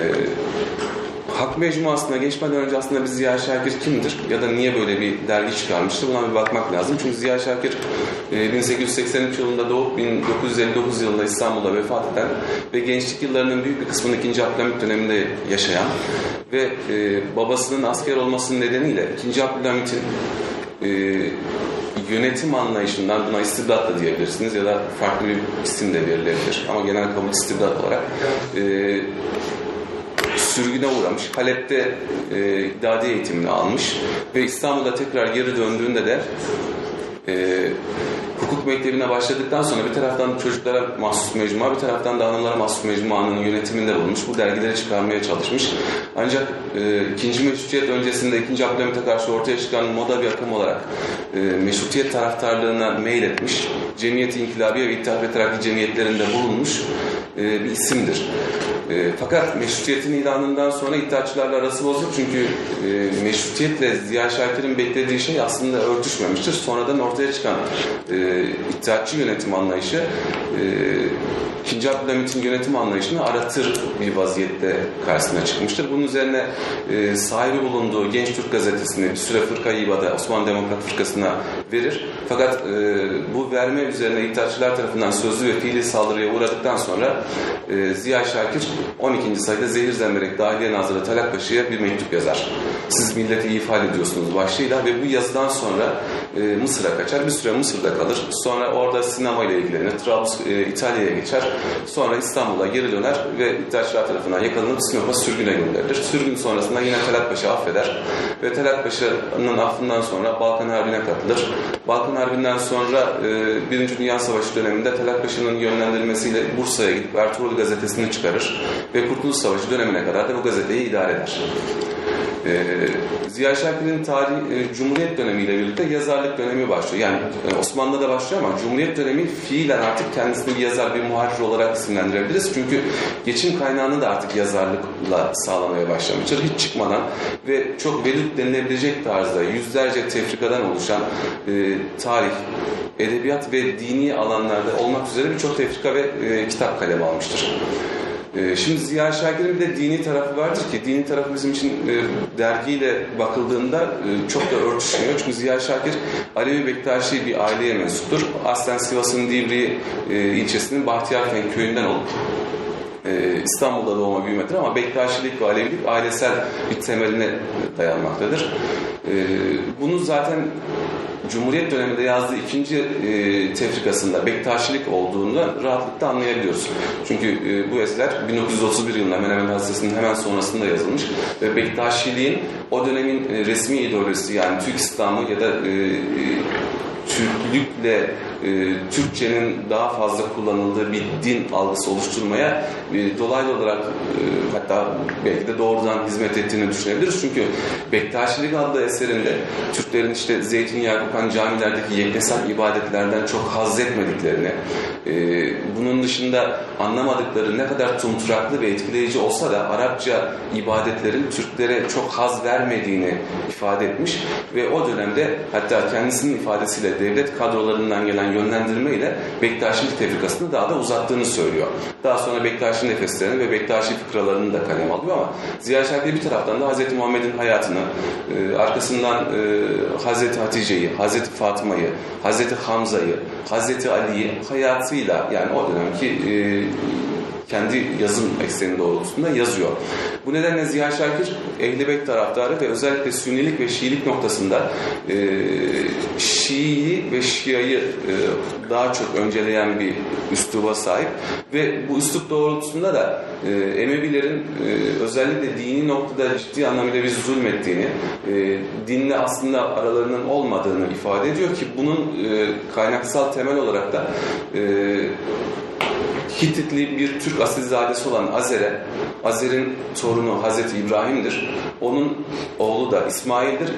Hak Mecmuası'na geçmeden önce aslında bir Ziya Şakir kimdir ya da niye böyle bir dergi çıkarmıştır buna bir bakmak lazım. Çünkü Ziya Şakir e, 1883 yılında doğup 1959 yılında İstanbul'da vefat eden ve gençlik yıllarının büyük bir kısmını 2. Abdülhamit döneminde yaşayan ve e, babasının asker olmasının nedeniyle 2. Abdülhamit'in e, yönetim anlayışından buna istibdat da diyebilirsiniz ya da farklı bir isim de verilebilir ama genel kabul istibdat olarak e, sürgüne uğramış. Halep'te e, idadi eğitimini almış ve İstanbul'a tekrar geri döndüğünde de e, hukuk mektebine başladıktan sonra bir taraftan çocuklara mahsus mecmua, bir taraftan da hanımlara mahsus mecmuanın yönetiminde bulunmuş. Bu dergileri çıkarmaya çalışmış. Ancak e, ikinci meşrutiyet öncesinde ikinci Abdülhamit'e karşı ortaya çıkan moda bir akım olarak e, meşrutiyet taraftarlığına meyletmiş. Cemiyeti İnkilabiye ve İttihat ve Terakki cemiyetlerinde bulunmuş e, bir isimdir. E, fakat meşrutiyetin ilanından sonra iddiaçılarla arası bozuk çünkü e, meşrutiyetle Ziya Şakir'in beklediği şey aslında örtüşmemiştir. Sonradan ortaya çıkan e, iddiatçı yönetim anlayışı e, 2. Abdülhamit'in yönetim anlayışını aratır bir vaziyette karşısına çıkmıştır. Bunun üzerine e, sahibi bulunduğu Genç Türk gazetesini bir süre Fırka-i İbad'a, Osmanlı Demokrat Fırkası'na verir. Fakat e, bu verme üzerine iddiatçılar tarafından sözlü ve fiili saldırıya uğradıktan sonra e, Ziya Şakir 12. sayıda Zehir Zemberek Dahiliye Nazırı Talat Paşa'ya bir mektup yazar. Siz milleti ifade ediyorsunuz başlığıyla ve bu yazıdan sonra e, Mısır'a kaçar. Bir süre Mısır'da kalır. Sonra orada sinemayla ilgilenir. Trablus e, İtalya'ya geçer. Sonra İstanbul'a geri döner ve iddiaçılar tarafından yakalanıp Sinop'a sürgüne gönderilir. Sürgün sonrasında yine Talat Paşa affeder ve Talat Paşa'nın affından sonra Balkan Harbi'ne katılır. Balkan Harbi'nden sonra e, Birinci Dünya Savaşı döneminde Talat Paşa'nın yönlendirilmesiyle Bursa'ya gidip Ertuğrul gazetesini çıkarır ve Kurtuluş Savaşı dönemine kadar da bu gazeteyi idare eder. Ee, Ziya Şakir'in tarih e, Cumhuriyet dönemiyle birlikte yazarlık dönemi başlıyor. Yani e, Osmanlı'da başlıyor ama Cumhuriyet dönemi fiilen artık kendisini bir yazar, bir muharrir olarak isimlendirebiliriz. Çünkü geçim kaynağını da artık yazarlıkla sağlamaya başlamıştır. Hiç çıkmadan ve çok velut denilebilecek tarzda yüzlerce tefrikadan oluşan e, tarih, edebiyat ve dini alanlarda olmak üzere birçok tefrika ve kitap kalemi almıştır. Ee, Şimdi Ziya Şakir'in bir de dini tarafı vardır ki dini tarafı bizim için e, dergiyle bakıldığında e, çok da örtüşmüyor. Çünkü Ziya Şakir Alevi Bektaşi bir aileye mensuptur. Aslen Sivas'ın Divri e, ilçesinin Bahtiyarfen köyünden olup İstanbul'da doğma büyümedir ama Bektaşilik ve Alevilik ailesel bir temeline dayanmaktadır. Bunu zaten Cumhuriyet döneminde yazdığı ikinci e, tefrikasında Bektaşilik olduğunu rahatlıkla anlayabiliyoruz. Çünkü e, bu eser 1931 yılında Menemen Hadisesi'nin hemen sonrasında yazılmış ve Bektaşiliğin o dönemin e, resmi ideolojisi yani Türk İslamı ya da e, e, Türklükle e, Türkçenin daha fazla kullanıldığı bir din algısı oluşturmaya e, dolaylı olarak e, hatta belki de doğrudan hizmet ettiğini düşünebiliriz. Çünkü Bektaşilik adlı eserinde Türklerin işte zeytinyağı kokan camilerdeki yeknesel ibadetlerden çok haz etmediklerini, e, bunun dışında anlamadıkları ne kadar tumturaklı ve etkileyici olsa da Arapça ibadetlerin Türklere çok haz vermediğini ifade etmiş ve o dönemde hatta kendisinin ifadesiyle devlet kadrolarından gelen yönlendirme ile Bektaşilik tefrikasını daha da uzattığını söylüyor. Daha sonra Bektaşi nefeslerini ve Bektaşi fıkralarını da kaleme alıyor ama Ziya Şarkı bir taraftan da Hz. Muhammed'in hayatını, e, arkasından e, Hz. Hatice'yi, Hz. Fatma'yı, Hz. Hamza'yı, Hz. Ali'yi hayatıyla yani o dönemki e, kendi yazım ekseni doğrultusunda yazıyor. Bu nedenle Ziya Şakir Ehl-i Beyt taraftarı ve özellikle Sünnilik ve Şiilik noktasında e, Şii'yi ve Şia'yı e, daha çok önceleyen bir üsluba sahip ve bu üslup doğrultusunda da e, Emevilerin e, özellikle dini noktada ciddi anlamıyla bir zulmettiğini, e, dinle aslında aralarının olmadığını ifade ediyor ki bunun e, kaynaksal temel olarak da e, Hititli bir Türk asilzadesi olan Azer'e, Azer'in torunu Hazreti İbrahim'dir. Onun oğlu da İsmail'dir.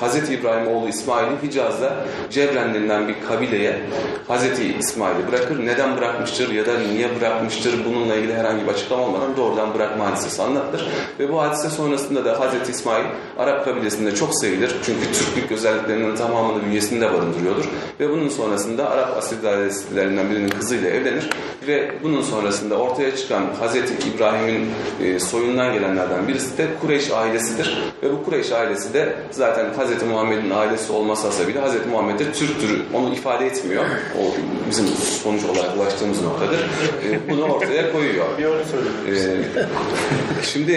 Hazreti İbrahim oğlu İsmail'i Hicaz'da Cebren bir kabileye Hazreti İsmail'i bırakır. Neden bırakmıştır ya da niye bırakmıştır bununla ilgili herhangi bir açıklama olmadan doğrudan bırakma hadisesi anlatılır. Ve bu hadise sonrasında da Hazreti İsmail Arap kabilesinde çok sevilir. Çünkü Türklük özelliklerinin tamamını bünyesinde barındırıyordur. Ve bunun sonrasında Arap asilzadelerinden birinin kızıyla evlenir. Ve bunun sonrasında ortaya çıkan Hazreti İbrahim'in e, soyundan gelenlerden birisi de Kureyş ailesidir. Ve bu Kureyş ailesi de zaten Hazreti Muhammed'in ailesi olması hasebiyle Hazreti Muhammed de Türktür. Onu ifade etmiyor. O bizim sonuç olarak ulaştığımız noktadır. E, bunu ortaya koyuyor. Bir onu söyleyeyim. Ee, şimdi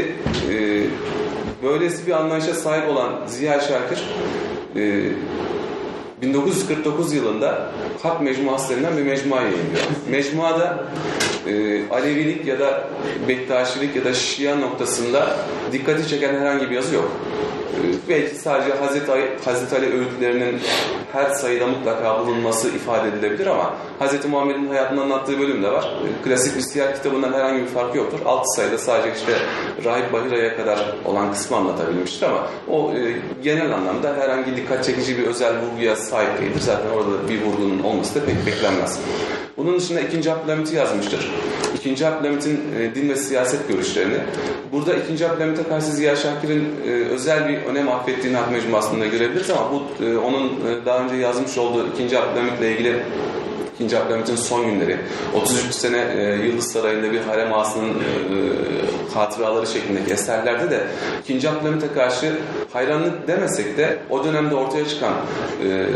e, böylesi bir anlayışa sahip olan Ziya Şakir e, 1949 yılında Hak Mecmuası denilen bir mecmua yayınlıyor. Mecmuada e, Alevilik ya da Bektaşilik ya da Şia noktasında dikkati çeken herhangi bir yazı yok. E, belki sadece Hazreti Ali, Hazreti Ali öğütlerinin her sayıda mutlaka bulunması ifade edilebilir ama Hazreti Muhammed'in hayatını anlattığı bölüm de var. E, Klasik bir siyah kitabından herhangi bir farkı yoktur. 6 sayıda sadece işte Rahip Bahira'ya kadar olan kısmı anlatabilmiştir ama o e, genel anlamda herhangi dikkat çekici bir özel vurguya sahip değildir. Zaten orada bir vurgunun olması da pek beklenmez. Bunun dışında 2. Abdülhamit'i yazmıştır. 2. Abdülhamit'in e, din ve siyaset görüşlerini. Burada 2. Abdülhamit'e karşı Ziya Şakir'in e, özel bir önem affettiğini Hak Mecmuası'nda görebiliriz ama bu e, onun daha önce yazmış olduğu 2. Abdülhamit'le ilgili İkinci Abdülhamit'in son günleri, 33 sene e, Yıldız Sarayı'nda bir harem ağasının e, hatıraları şeklindeki eserlerde de İkinci Abdülhamit'e karşı hayranlık demesek de o dönemde ortaya çıkan e,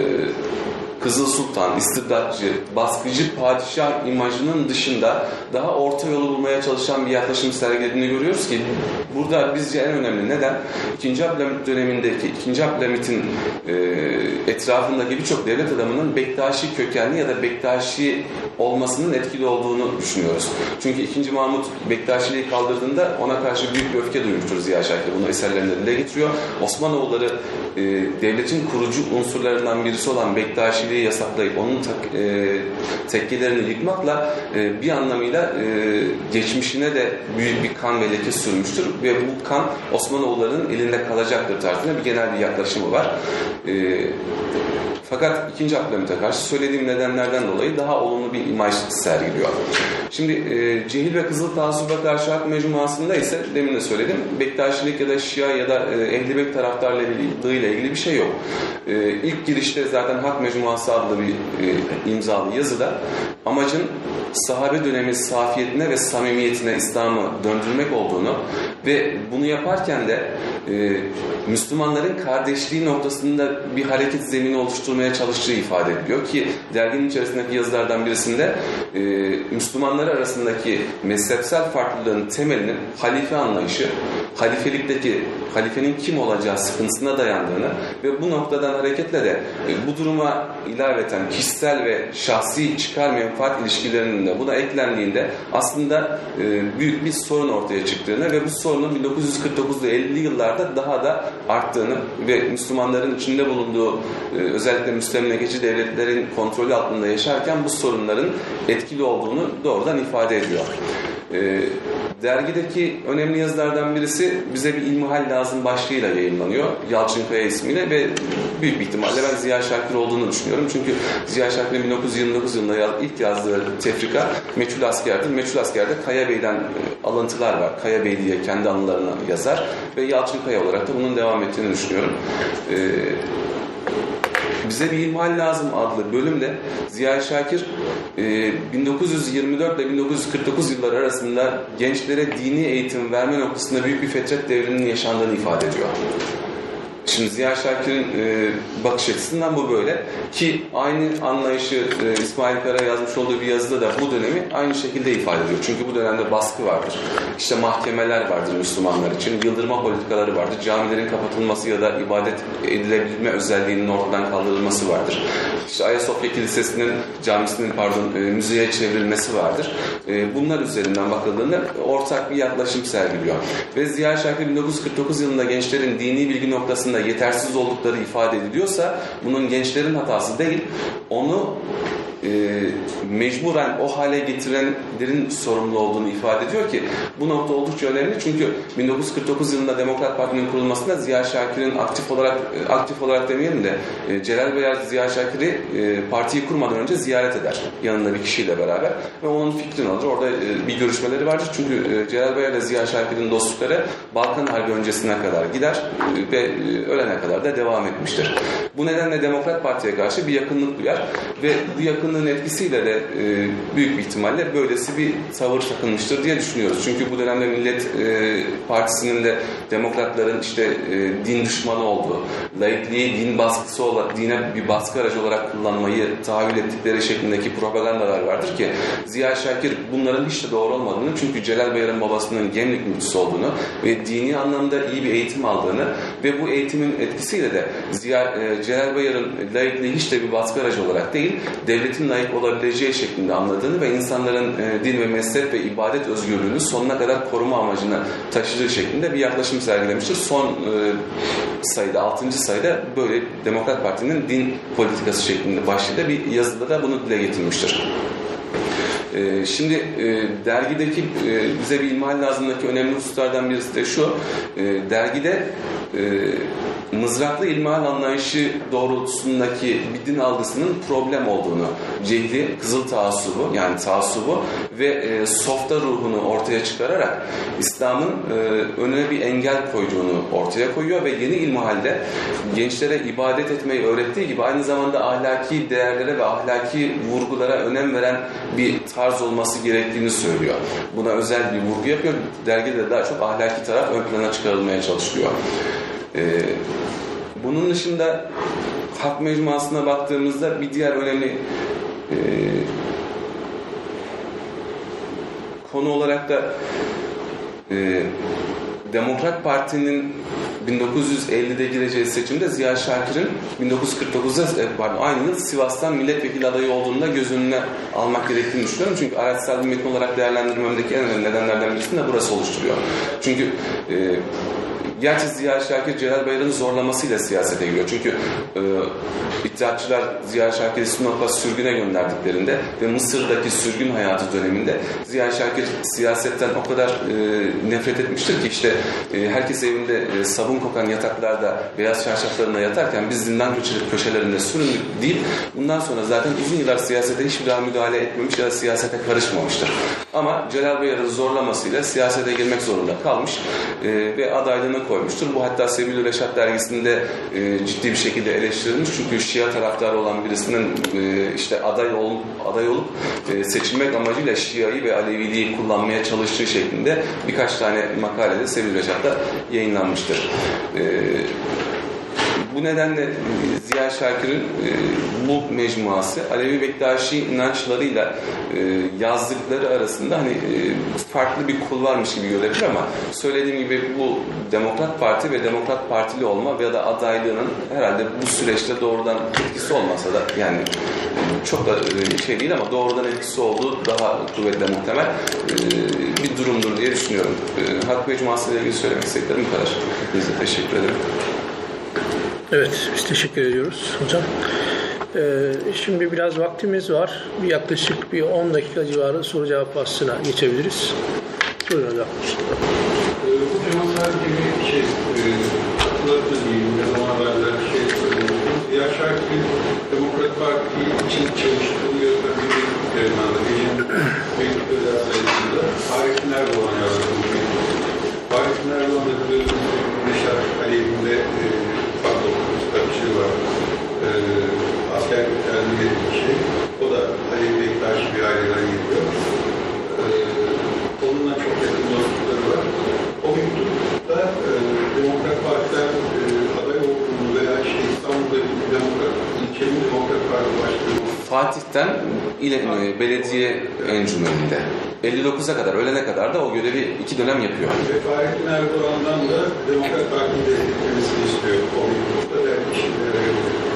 Kızıl Sultan, istibdatçı, baskıcı padişah imajının dışında daha orta yolu bulmaya çalışan bir yaklaşım sergilediğini görüyoruz ki burada bizce en önemli neden İkinci Abdülhamit dönemindeki İkinci Abdülhamit'in e, etrafındaki birçok devlet adamının Bektaşi kökenli ya da Bektaşi olmasının etkili olduğunu düşünüyoruz. Çünkü 2. Mahmut Bektaşiliği kaldırdığında ona karşı büyük bir öfke duymuştur Ziya Şakir. Bunu eserlerinde dile getiriyor. Osmanoğulları e, devletin kurucu unsurlarından birisi olan Bektaşiliği yasaklayıp onun tak, e, tekkelerini yıkmakla e, bir anlamıyla e, geçmişine de büyük bir kan ve leke sürmüştür ve bu kan Osmanoğulları'nın elinde kalacaktır tarzında bir genel bir yaklaşımı var. E, fakat 2. Abdülhamit'e karşı söylediğim nedenlerden dolayı daha olumlu bir imaj sergiliyor. Şimdi e, Cehil ve Kızıl Tasub'a karşı Hak Mecmuası'nda ise demin de söyledim Bektaşilik ya da Şia ya da e, Ehl-i Beyt taraftarlığı ile ilgili bir şey yok. E, ilk girişte zaten Hak Mecmuası adlı bir e, imzalı yazıda amacın sahabe dönemi safiyetine ve samimiyetine İslam'ı döndürmek olduğunu ve bunu yaparken de e, Müslümanların kardeşliği noktasında bir hareket zemini oluşturmaya çalıştığı ifade ediliyor ki derginin içerisindeki yazılardan birisinde e, Müslümanlar arasındaki mezhepsel farklılığın temelinin halife anlayışı, halifelikteki halifenin kim olacağı sıkıntısına dayandığını ve bu noktadan hareketle de e, bu duruma ilaveten kişisel ve şahsi çıkar menfaat ilişkilerinin de buna eklendiğinde aslında e, büyük bir sorun ortaya çıktığını ve bu sorunun 1949'da 50'li yıllarda daha da arttığını ve Müslümanların içinde bulunduğu e, özellikle müstemlekeci devletlerin kontrolü altında yaşarken bu sorunların etkili olduğunu doğrudan ifade ediyor. E, dergideki önemli yazılardan birisi bize bir ilmihal lazım başlığıyla yayınlanıyor. Yalçınkaya ismiyle ve büyük bir ihtimalle ben Ziya Şakir olduğunu düşünüyorum. Çünkü Ziya Şakir'in 1929 yılında ilk yazdığı tefrika Meçhul Asker'dir. Meçhul Asker'de Kaya Bey'den e, alıntılar var. Kaya Bey diye kendi anılarını yazar ve Yalçınkaya olarak da bunun devam ettiğini düşünüyorum. Ee, Bize bir İlmihal Lazım adlı bölümde Ziya Şakir e, 1924 ile 1949 yılları arasında gençlere dini eğitim verme noktasında büyük bir fetret devrinin yaşandığını ifade ediyor. Şimdi Ziya Şakir'in e, bakış açısından bu böyle ki aynı anlayışı e, İsmail Kara yazmış olduğu bir yazıda da bu dönemi aynı şekilde ifade ediyor. Çünkü bu dönemde baskı vardır. İşte mahkemeler vardır Müslümanlar için. Yıldırma politikaları vardır. Camilerin kapatılması ya da ibadet edilebilme özelliğinin ortadan kaldırılması vardır. İşte Ayasofya Kilisesi'nin camisinin pardon e, müzeye çevrilmesi vardır. E, bunlar üzerinden bakıldığında ortak bir yaklaşım sergiliyor. Ve Ziya Şakir 1949 yılında gençlerin dini bilgi noktasında yetersiz oldukları ifade ediliyorsa bunun gençlerin hatası değil, onu e, mecburen o hale getirenlerin sorumlu olduğunu ifade ediyor ki bu nokta oldukça önemli çünkü 1949 yılında Demokrat Parti'nin kurulmasında Ziya Şakir'in aktif olarak e, aktif olarak demeyelim de e, Celal Bayar Ziya Şakir'i e, partiyi kurmadan önce ziyaret eder yanında bir kişiyle beraber ve onun fikrini alır. Orada e, bir görüşmeleri vardır çünkü e, Celal Bayar ile Ziya Şakir'in dostlukları Balkan Harbi öncesine kadar gider e, ve e, ölene kadar da devam etmiştir. Bu nedenle Demokrat Parti'ye karşı bir yakınlık duyar ve bu yakınlığın etkisiyle de e, büyük bir ihtimalle böylesi bir tavır takılmıştır diye düşünüyoruz. Çünkü bu dönemde Millet e, Partisi'nin de demokratların işte e, din düşmanı olduğu, laikliği din baskısı olarak, dine bir baskı aracı olarak kullanmayı tahayyül ettikleri şeklindeki propagandalar vardır ki Ziya Şakir bunların hiç de doğru olmadığını çünkü Celal Bayar'ın babasının Gemlik müftüsü olduğunu ve dini anlamda iyi bir eğitim aldığını ve bu eğitimin etkisiyle de Ziya, e, Celal Bayar'ın laikliği hiç de bir baskı aracı olarak değil, devletin layık olabileceği şeklinde anladığını ve insanların e, din ve mezhep ve ibadet özgürlüğünü sonuna kadar koruma amacına taşıdığı şeklinde bir yaklaşım sergilemiştir. Son e, sayıda, 6. sayıda böyle Demokrat Parti'nin din politikası şeklinde başlığı bir yazıda da bunu dile getirmiştir. Ee, Şimdi e, dergideki e, bize bir ilmihal lazımdaki önemli hususlardan birisi de şu. E, dergide e, mızraklı ilmihal anlayışı doğrultusundaki bir din algısının problem olduğunu, cehli, kızıl taassubu yani taassubu ve e, softa ruhunu ortaya çıkararak İslam'ın e, önüne bir engel koyduğunu ortaya koyuyor ve yeni ilmihalde gençlere ibadet etmeyi öğrettiği gibi aynı zamanda ahlaki değerlere ve ahlaki vurgulara önem veren bir tarz olması gerektiğini söylüyor. Buna özel bir vurgu yapıyor. Dergide daha çok ahlaki taraf ön plana çıkarılmaya çalışılıyor. Ee, bunun dışında Hak Mecmuası'na baktığımızda bir diğer önemli e, konu olarak da e, Demokrat Parti'nin 1950'de gireceği seçimde Ziya Şakir'in 1949'da e, pardon, aynı yıl Sivas'tan milletvekili adayı olduğunda göz önüne almak gerektiğini düşünüyorum. Çünkü araçsal bir metin olarak değerlendirmemdeki en önemli nedenlerden birisini de burası oluşturuyor. Çünkü e, Gerçi Ziya Şakir Celal Bayar'ın zorlamasıyla siyasete giriyor. Çünkü e, İttihatçılar Ziya Şakir'i Sinop'a sürgüne gönderdiklerinde ve Mısır'daki sürgün hayatı döneminde Ziya Şakir siyasetten o kadar e, nefret etmiştir ki işte e, herkes evinde e, sabun kokan yataklarda beyaz çarşaflarında yatarken biz zindan köşe- köşelerinde süründük deyip bundan sonra zaten uzun yıllar siyasete hiçbir daha müdahale etmemiş ya da siyasete karışmamıştır. Ama Celal Bayar'ın zorlamasıyla siyasete girmek zorunda kalmış e, ve adaylığını koymuştur. Bu hatta Sebil Reşat dergisinde e, ciddi bir şekilde eleştirilmiş. Çünkü Şia taraftarı olan birisinin e, işte aday olup aday olup e, seçilmek amacıyla Şia'yı ve Aleviliği kullanmaya çalıştığı şeklinde birkaç tane makalede Sebil Reşat'ta yayınlanmıştır. E, bu nedenle e, Ziya Şakir'in e, bu mecmuası Alevi Bektaşi inançlarıyla e, yazdıkları arasında hani farklı bir kul varmış gibi görebilir ama söylediğim gibi bu Demokrat Parti ve Demokrat Partili olma ya da adaylığının herhalde bu süreçte doğrudan etkisi olmasa da yani çok da şey değil ama doğrudan etkisi olduğu daha kuvvetli muhtemel bir durumdur diye düşünüyorum. Hak Mecmuası ile ilgili söylemek istediklerim bu kadar. Hepinize teşekkür ederim. Evet, biz teşekkür ediyoruz hocam. Ee, şimdi biraz vaktimiz var. Bir yaklaşık bir 10 dakika civarı soru cevap faslına geçebiliriz. Buyurun hocam. Ee, Hocam sadece bir şey e, hatırlatma diyeyim. Ne zaman evvel şey Demokrat Parti için çalıştığı yöntemleri üzerinden de benim mektupları sayesinde Arif Erdoğan yazdım. Arif Erdoğan'da biliyorsunuz Reşat Aleyhinde pardon, tabii var. E, askerlik tercih bir şey. O da Alevi Bektaş bir aileden geliyor. Ee, onunla çok yakın dostlukları var. O mektupta e, Demokrat Parti'den e, aday olduğunu veya işte İstanbul'da bir Demokrat, ilçenin Demokrat Parti başkanı Fatih'ten ile, belediye encümeninde 59'a kadar, ölene kadar da o görevi iki dönem yapıyor. ve Fahrettin Erdoğan'dan da Demokrat Parti'nin desteklemesini istiyor. O mektupta da kişilere gönderiyor.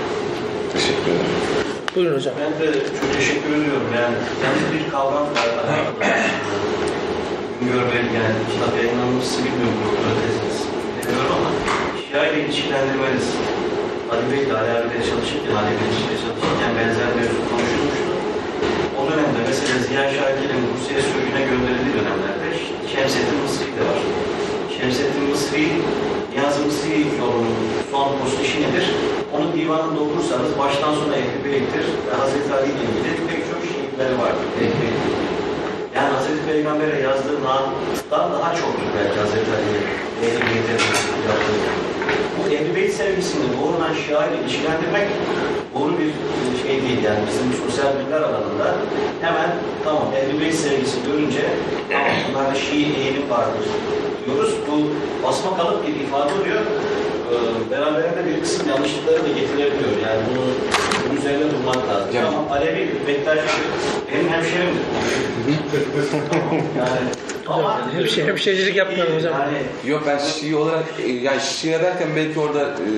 Teşekkür ederim. Buyurun hocam. Ben de çok teşekkür ediyorum. Yani yalnız bir kavram var. Güngör Bey yani kitap yayınlanmışsa bilmiyorum doktora teziniz. Bilmiyorum ama Şia ile ilişkilendirmeniz. Ali Bey ile Ali abiyle çalışırken, Ali Bey ile çalışırken benzer mevzu konuşulmuştu. O dönemde mesela Ziya Şakir'in Rusya'ya sürgüne gönderildiği dönemlerde Şemsettin Mısri de var. Şemsettin Mısri, Niyazi Mısri yolunun son postişi nedir? Onun divanında okursanız baştan sona Ehli Bey'dir ve Hazreti Ali ile ilgili pek çok şiirleri vardır. Ehli Bey. Yani Hazreti Peygamber'e yazdığı naattan daha çoktur belki Hazreti Ali'ye Ehli Bey'de yaptığı. Bu Ehli Beyt sevgisini doğrudan Şia ile ilişkilendirmek doğru bir şey değil. Yani bizim sosyal bilimler alanında hemen tamam Ehli Beyt sevgisi görünce tamam bunlarda Şii eğilim vardır diyoruz. Bu basma kalıp bir ifade oluyor. Ee, beraberinde bir kısım yanlışlıkları da getirebiliyor. Yani bunu bunun üzerine durmak lazım. Yani- Tamam Alevi, Bektaş benim hemşerimdir. yani ama Hemşe, hemşirecilik yapmıyorum hocam. Yani Yok ben Şii olarak, e, yani Şia derken belki orada e,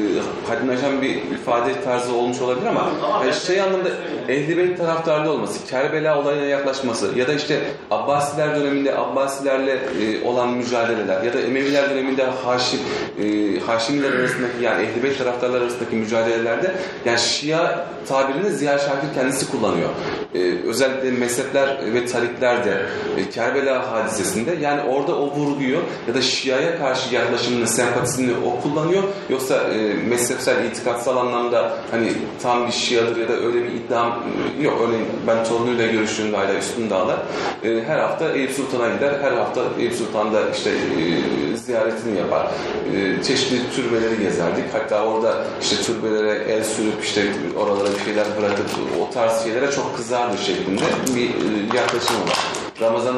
haddini aşan bir ifade tarzı olmuş olabilir ama yani şey anlamda Ehl-i Beyt taraftarlı olması, Kerbela olayına yaklaşması ya da işte Abbasiler döneminde Abbasilerle e, olan mücadeleler ya da Emeviler döneminde Haşim, e, Haşimiler arasındaki yani Ehl-i Beyt taraftarlar arasındaki mücadelelerde yani Şia tabirini Ziya Şakir kendisi kullanıyor. E, özellikle mezhepler ve tarikler de e, Kerbela hadisesinde yani orada o vurguyu ya da Şia'ya karşı yaklaşımını, sempatisini o kullanıyor. Yoksa e, mezhepsel, itikatsal anlamda hani tam bir Şia'dır ya da öyle bir iddiam e, yok. Örneğin ben torunuyla görüştüğümde hala Üstün Dağlar e, her hafta Eyüp Sultan'a gider. Her hafta Eyüp Sultan'da işte e, ziyaretini yapar. E, çeşitli türbeleri gezerdik. Hatta orada işte türbelere el sürüp işte oralara bir şeyler bırakıp o tarz şeylere çok kızardı şeklinde bir e, yaklaşım var. Ramazan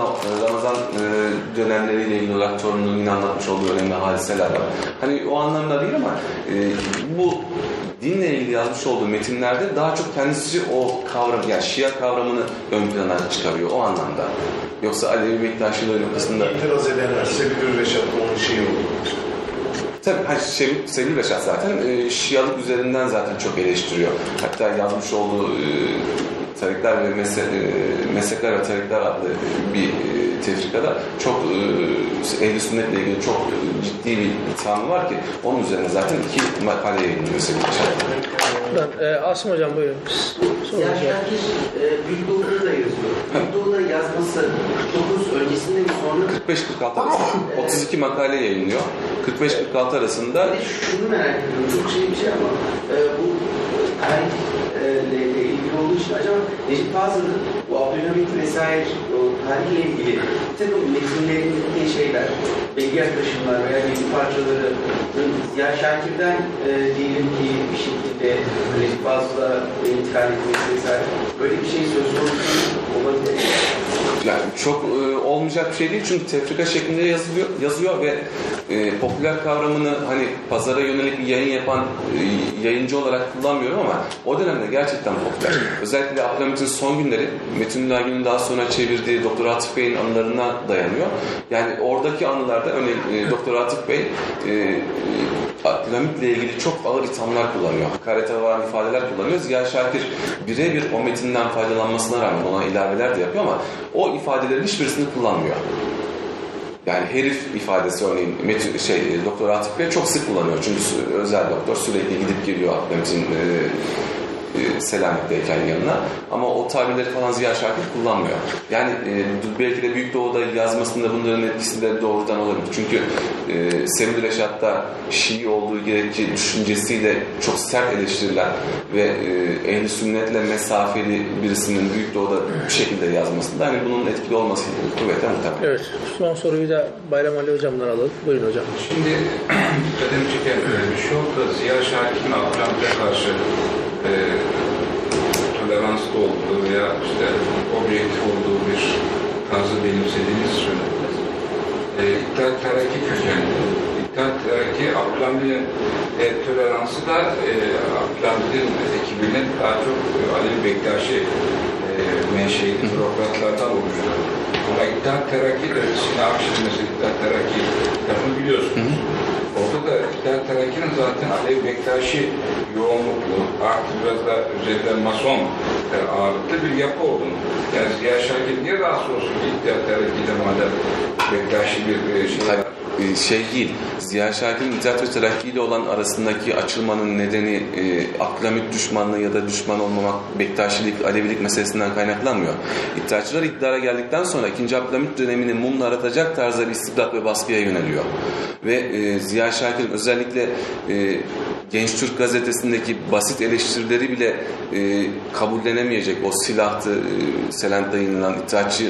Ramazan e, dönemleriyle ilgili olarak torununun yine anlatmış olduğu önemli hadiseler var. Hani o anlamda değil ama e, bu dinle ilgili yazmış olduğu metinlerde daha çok kendisi o kavram, yani Şia kavramını ön plana çıkarıyor o anlamda. Yoksa Alevi Bektaşlığı noktasında İtiraz edenler, Sebil Reşat'ta onun şeyi oldu. Tabii hani Sevil, Sevil Reşat zaten e, Şialık üzerinden zaten çok eleştiriyor. Hatta yazmış olduğu e, Tarikler ve Mese, e, Meslekler ve Tarikler adlı bir e, tefrikada çok e, ehl sünnetle ilgili çok ciddi bir ithamı var ki onun üzerine zaten iki makale yayınlıyor Sevil Reşat. Ben, e, Asım hocam buyurun. Sorun Ya hocam. Şakir e, Büyük Doğu'da da yazıyor. Büyük Doğu'da yazması 49 öncesinde mi sonra 45-46 arasında 32 makale yayınlıyor. 45-46 arasında şunu merak ediyorum. Çok şey bir şey ama e, bu tarihle ilgili olduğu için acaba Necip Fazıl'ın bu Abdülhamit vesaire o tarihle ilgili bir takım metinlerindeki şeyler, belge yaklaşımlar veya bilgi parçaları Ziya Şakir'den e, diyelim ki bir şekilde Necip Fazıl'a intikal etmesi vesaire böyle bir şey söz konusu olabilir. Yani çok e, olmayacak bir şey değil çünkü tefrika şeklinde yazılıyor, yazıyor ve e, popüler kavramını hani pazara yönelik bir yayın yapan e, yayıncı olarak kullanmıyorum ama o dönemde gerçekten popüler. Özellikle Abdülhamit'in son günleri Metin Lagin'in daha sonra çevirdiği Doktor Atif Bey'in anılarına dayanıyor. Yani oradaki anılarda örneğin e, Doktor Atif Bey e, Abdülhamit'le ilgili çok ağır ithamlar kullanıyor. Hakarete varan ifadeler kullanıyor. Ziya Şakir birebir o metinden faydalanmasına rağmen ona ilaveler de yapıyor ama o ifadelerin hiçbirisini kullanmıyor. Yani herif ifadesi örneğin Metin, şey, Doktor Atif Bey çok sık kullanıyor. Çünkü özel doktor sürekli gidip geliyor Abdülhamit'in e, e, Selanik'teyken yanına. Ama o tabirleri falan Ziya Şakir kullanmıyor. Yani e, belki de Büyük Doğu'da yazmasında bunların etkisi de doğrudan olabilir. Çünkü e, Sevil Reşat'ta Şii olduğu gerekçe düşüncesiyle çok sert eleştirilen ve e, ehli sünnetle mesafeli birisinin Büyük Doğu'da bu şekilde yazmasında hani bunun etkili olması kuvvetle muhtemel. Evet. Son soruyu da Bayram Ali hocamdan alalım. Buyurun hocam. Şimdi dikkatimi çeken e, şu da Ziya Şakir'in Abdülhamit'e karşı e, toleranslı olduğu veya işte objektif olduğu bir tarzı benimsediğinizi söylediniz. E, İttihat Terakki kökenli. İttihat Terakki Abdülhamid'in e, toleransı da e, Abdülhamid'in ekibinin daha çok e, Ali Bektaşi e, menşeili bürokratlardan oluşuyor. Ama İttihat Terakki de Sinan Akşin mesela Terakki lafını biliyorsunuz. Orada da İttihat Terakki'nin zaten Alev Bektaşi yoğunluklu, artı biraz da üzerinde mason e, ağırlıklı bir yapı olduğunu. Yani Ziya Şakir niye rahatsız olsun ki İttihat Terakki'de madem Bektaşi bir e, şey var? E, şey değil. Ziya Şakir'in İttihat ve Terakki ile olan arasındaki açılmanın nedeni e, Abdülhamit düşmanlığı ya da düşman olmamak, Bektaşilik, Alevilik meselesinden kaynaklanmıyor. İttihatçılar iktidara geldikten sonra 2. Abdülhamit dönemini mumla aratacak tarzda bir istibdat ve baskıya yöneliyor. Ve e, Ziya Şakir'in özellikle e, Genç Türk gazetesindeki basit eleştirileri bile e, kabullenemeyecek o silahtı e, Selent'te yayınlanan İttihatçı e,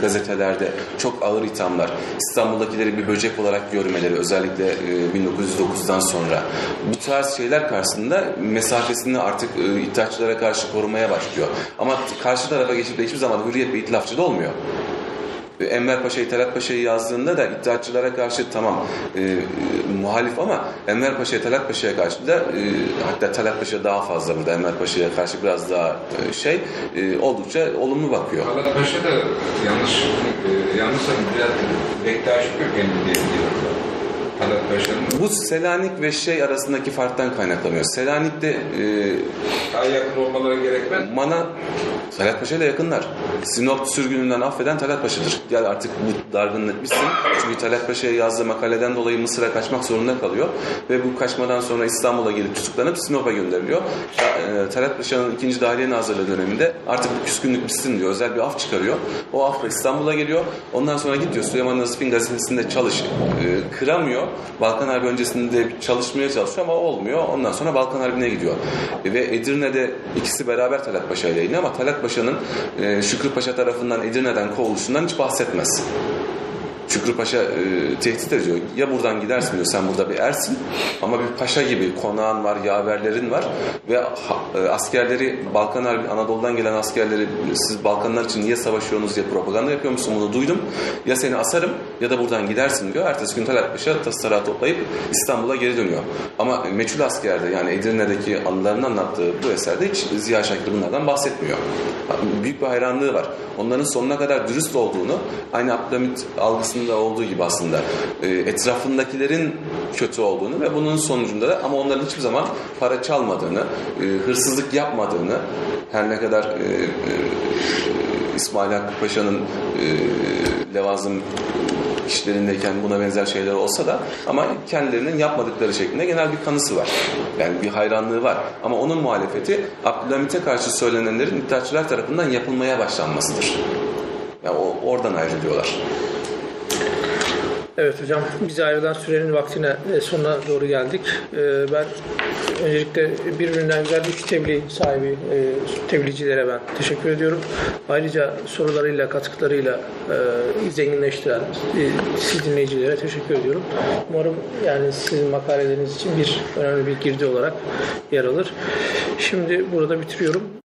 gazetelerde çok ağır ithamlar. İstanbul'dakileri bir böcek olarak görmeleri özellikle e, 1909'dan sonra. Bu tarz şeyler karşısında mesafesini artık e, İttihatçılara karşı korumaya başlıyor. Ama karşı tarafa geçip de hiçbir zaman hürriyet ve itilafçı da olmuyor. Enver Paşa'yı, Talat Paşa'yı yazdığında da İttihatçılara karşı tamam e, e, muhalif ama Enver Paşa'ya, Talat Paşa'ya karşı da e, hatta Talat Paşa daha fazla burada Enver Paşa'ya karşı biraz daha e, şey e, oldukça olumlu bakıyor. Talat Paşa da yanlış, e, yanlışsa. Bektaşi kökenli diye biliyorum. Talat Paşa'nın Bu Selanik ve şey arasındaki farktan kaynaklanıyor. Selanik'te e, daha yakın olmaları gerekmez. Mana Talat Paşa ile yakınlar. Sinop sürgününden affeden Talat Paşa'dır. Gel artık bu dargınlık bitsin. Çünkü Talat Paşa'ya yazdığı makaleden dolayı Mısır'a kaçmak zorunda kalıyor. Ve bu kaçmadan sonra İstanbul'a gelip tutuklanıp Sinop'a gönderiliyor. E, Talat Paşa'nın ikinci Dahiliye Nazırlığı döneminde artık bu küskünlük bitsin diyor. Özel bir af çıkarıyor. O afla İstanbul'a geliyor. Ondan sonra gidiyor Süleyman Nasip'in gazetesinde çalış. E, kıramıyor. Balkan Harbi öncesinde çalışmaya çalışıyor ama olmuyor. Ondan sonra Balkan Harbi'ne gidiyor. Ve Edirne'de ikisi beraber Talat Paşa ile yayınlıyor ama Talat Paşa'nın e, Şükrü Paşa tarafından Edirne'den kovuluşundan hiç bahsetmez. Şükrü Paşa e, tehdit ediyor. Ya buradan gidersin diyor sen burada bir ersin ama bir paşa gibi konağın var, yaverlerin var ve ha- e, askerleri Balkan Harbi, Anadolu'dan gelen askerleri siz Balkanlar için niye savaşıyorsunuz diye propaganda yapıyor musun bunu duydum. Ya seni asarım ya da buradan gidersin diyor. Ertesi gün Talat Paşa tasarrağı toplayıp İstanbul'a geri dönüyor. Ama meçhul askerde yani Edirne'deki anılarını anlattığı bu eserde hiç Ziya Şakir bunlardan bahsetmiyor. Büyük bir hayranlığı var. Onların sonuna kadar dürüst olduğunu aynı Abdülhamit algısında olduğu gibi aslında e, etrafındakilerin kötü olduğunu ve bunun sonucunda da ama onların hiçbir zaman para çalmadığını, e, hırsızlık yapmadığını her ne kadar e, İsmail Hakkı Paşa'nın e, levazım kişilerindeyken buna benzer şeyler olsa da ama kendilerinin yapmadıkları şeklinde genel bir kanısı var. Yani bir hayranlığı var. Ama onun muhalefeti Abdülhamit'e karşı söylenenlerin iddiaçılar tarafından yapılmaya başlanmasıdır. Yani o, oradan ayrılıyorlar. Evet hocam bize ayrılan sürenin vaktine e, sonuna doğru geldik. E, Ben öncelikle birbirinden güzel üç tebliğ sahibi e, tebliğcilere ben teşekkür ediyorum. Ayrıca sorularıyla, katkılarıyla zenginleştiren siz dinleyicilere teşekkür ediyorum. Umarım yani sizin makaleleriniz için bir önemli bir girdi olarak yer alır. Şimdi burada bitiriyorum.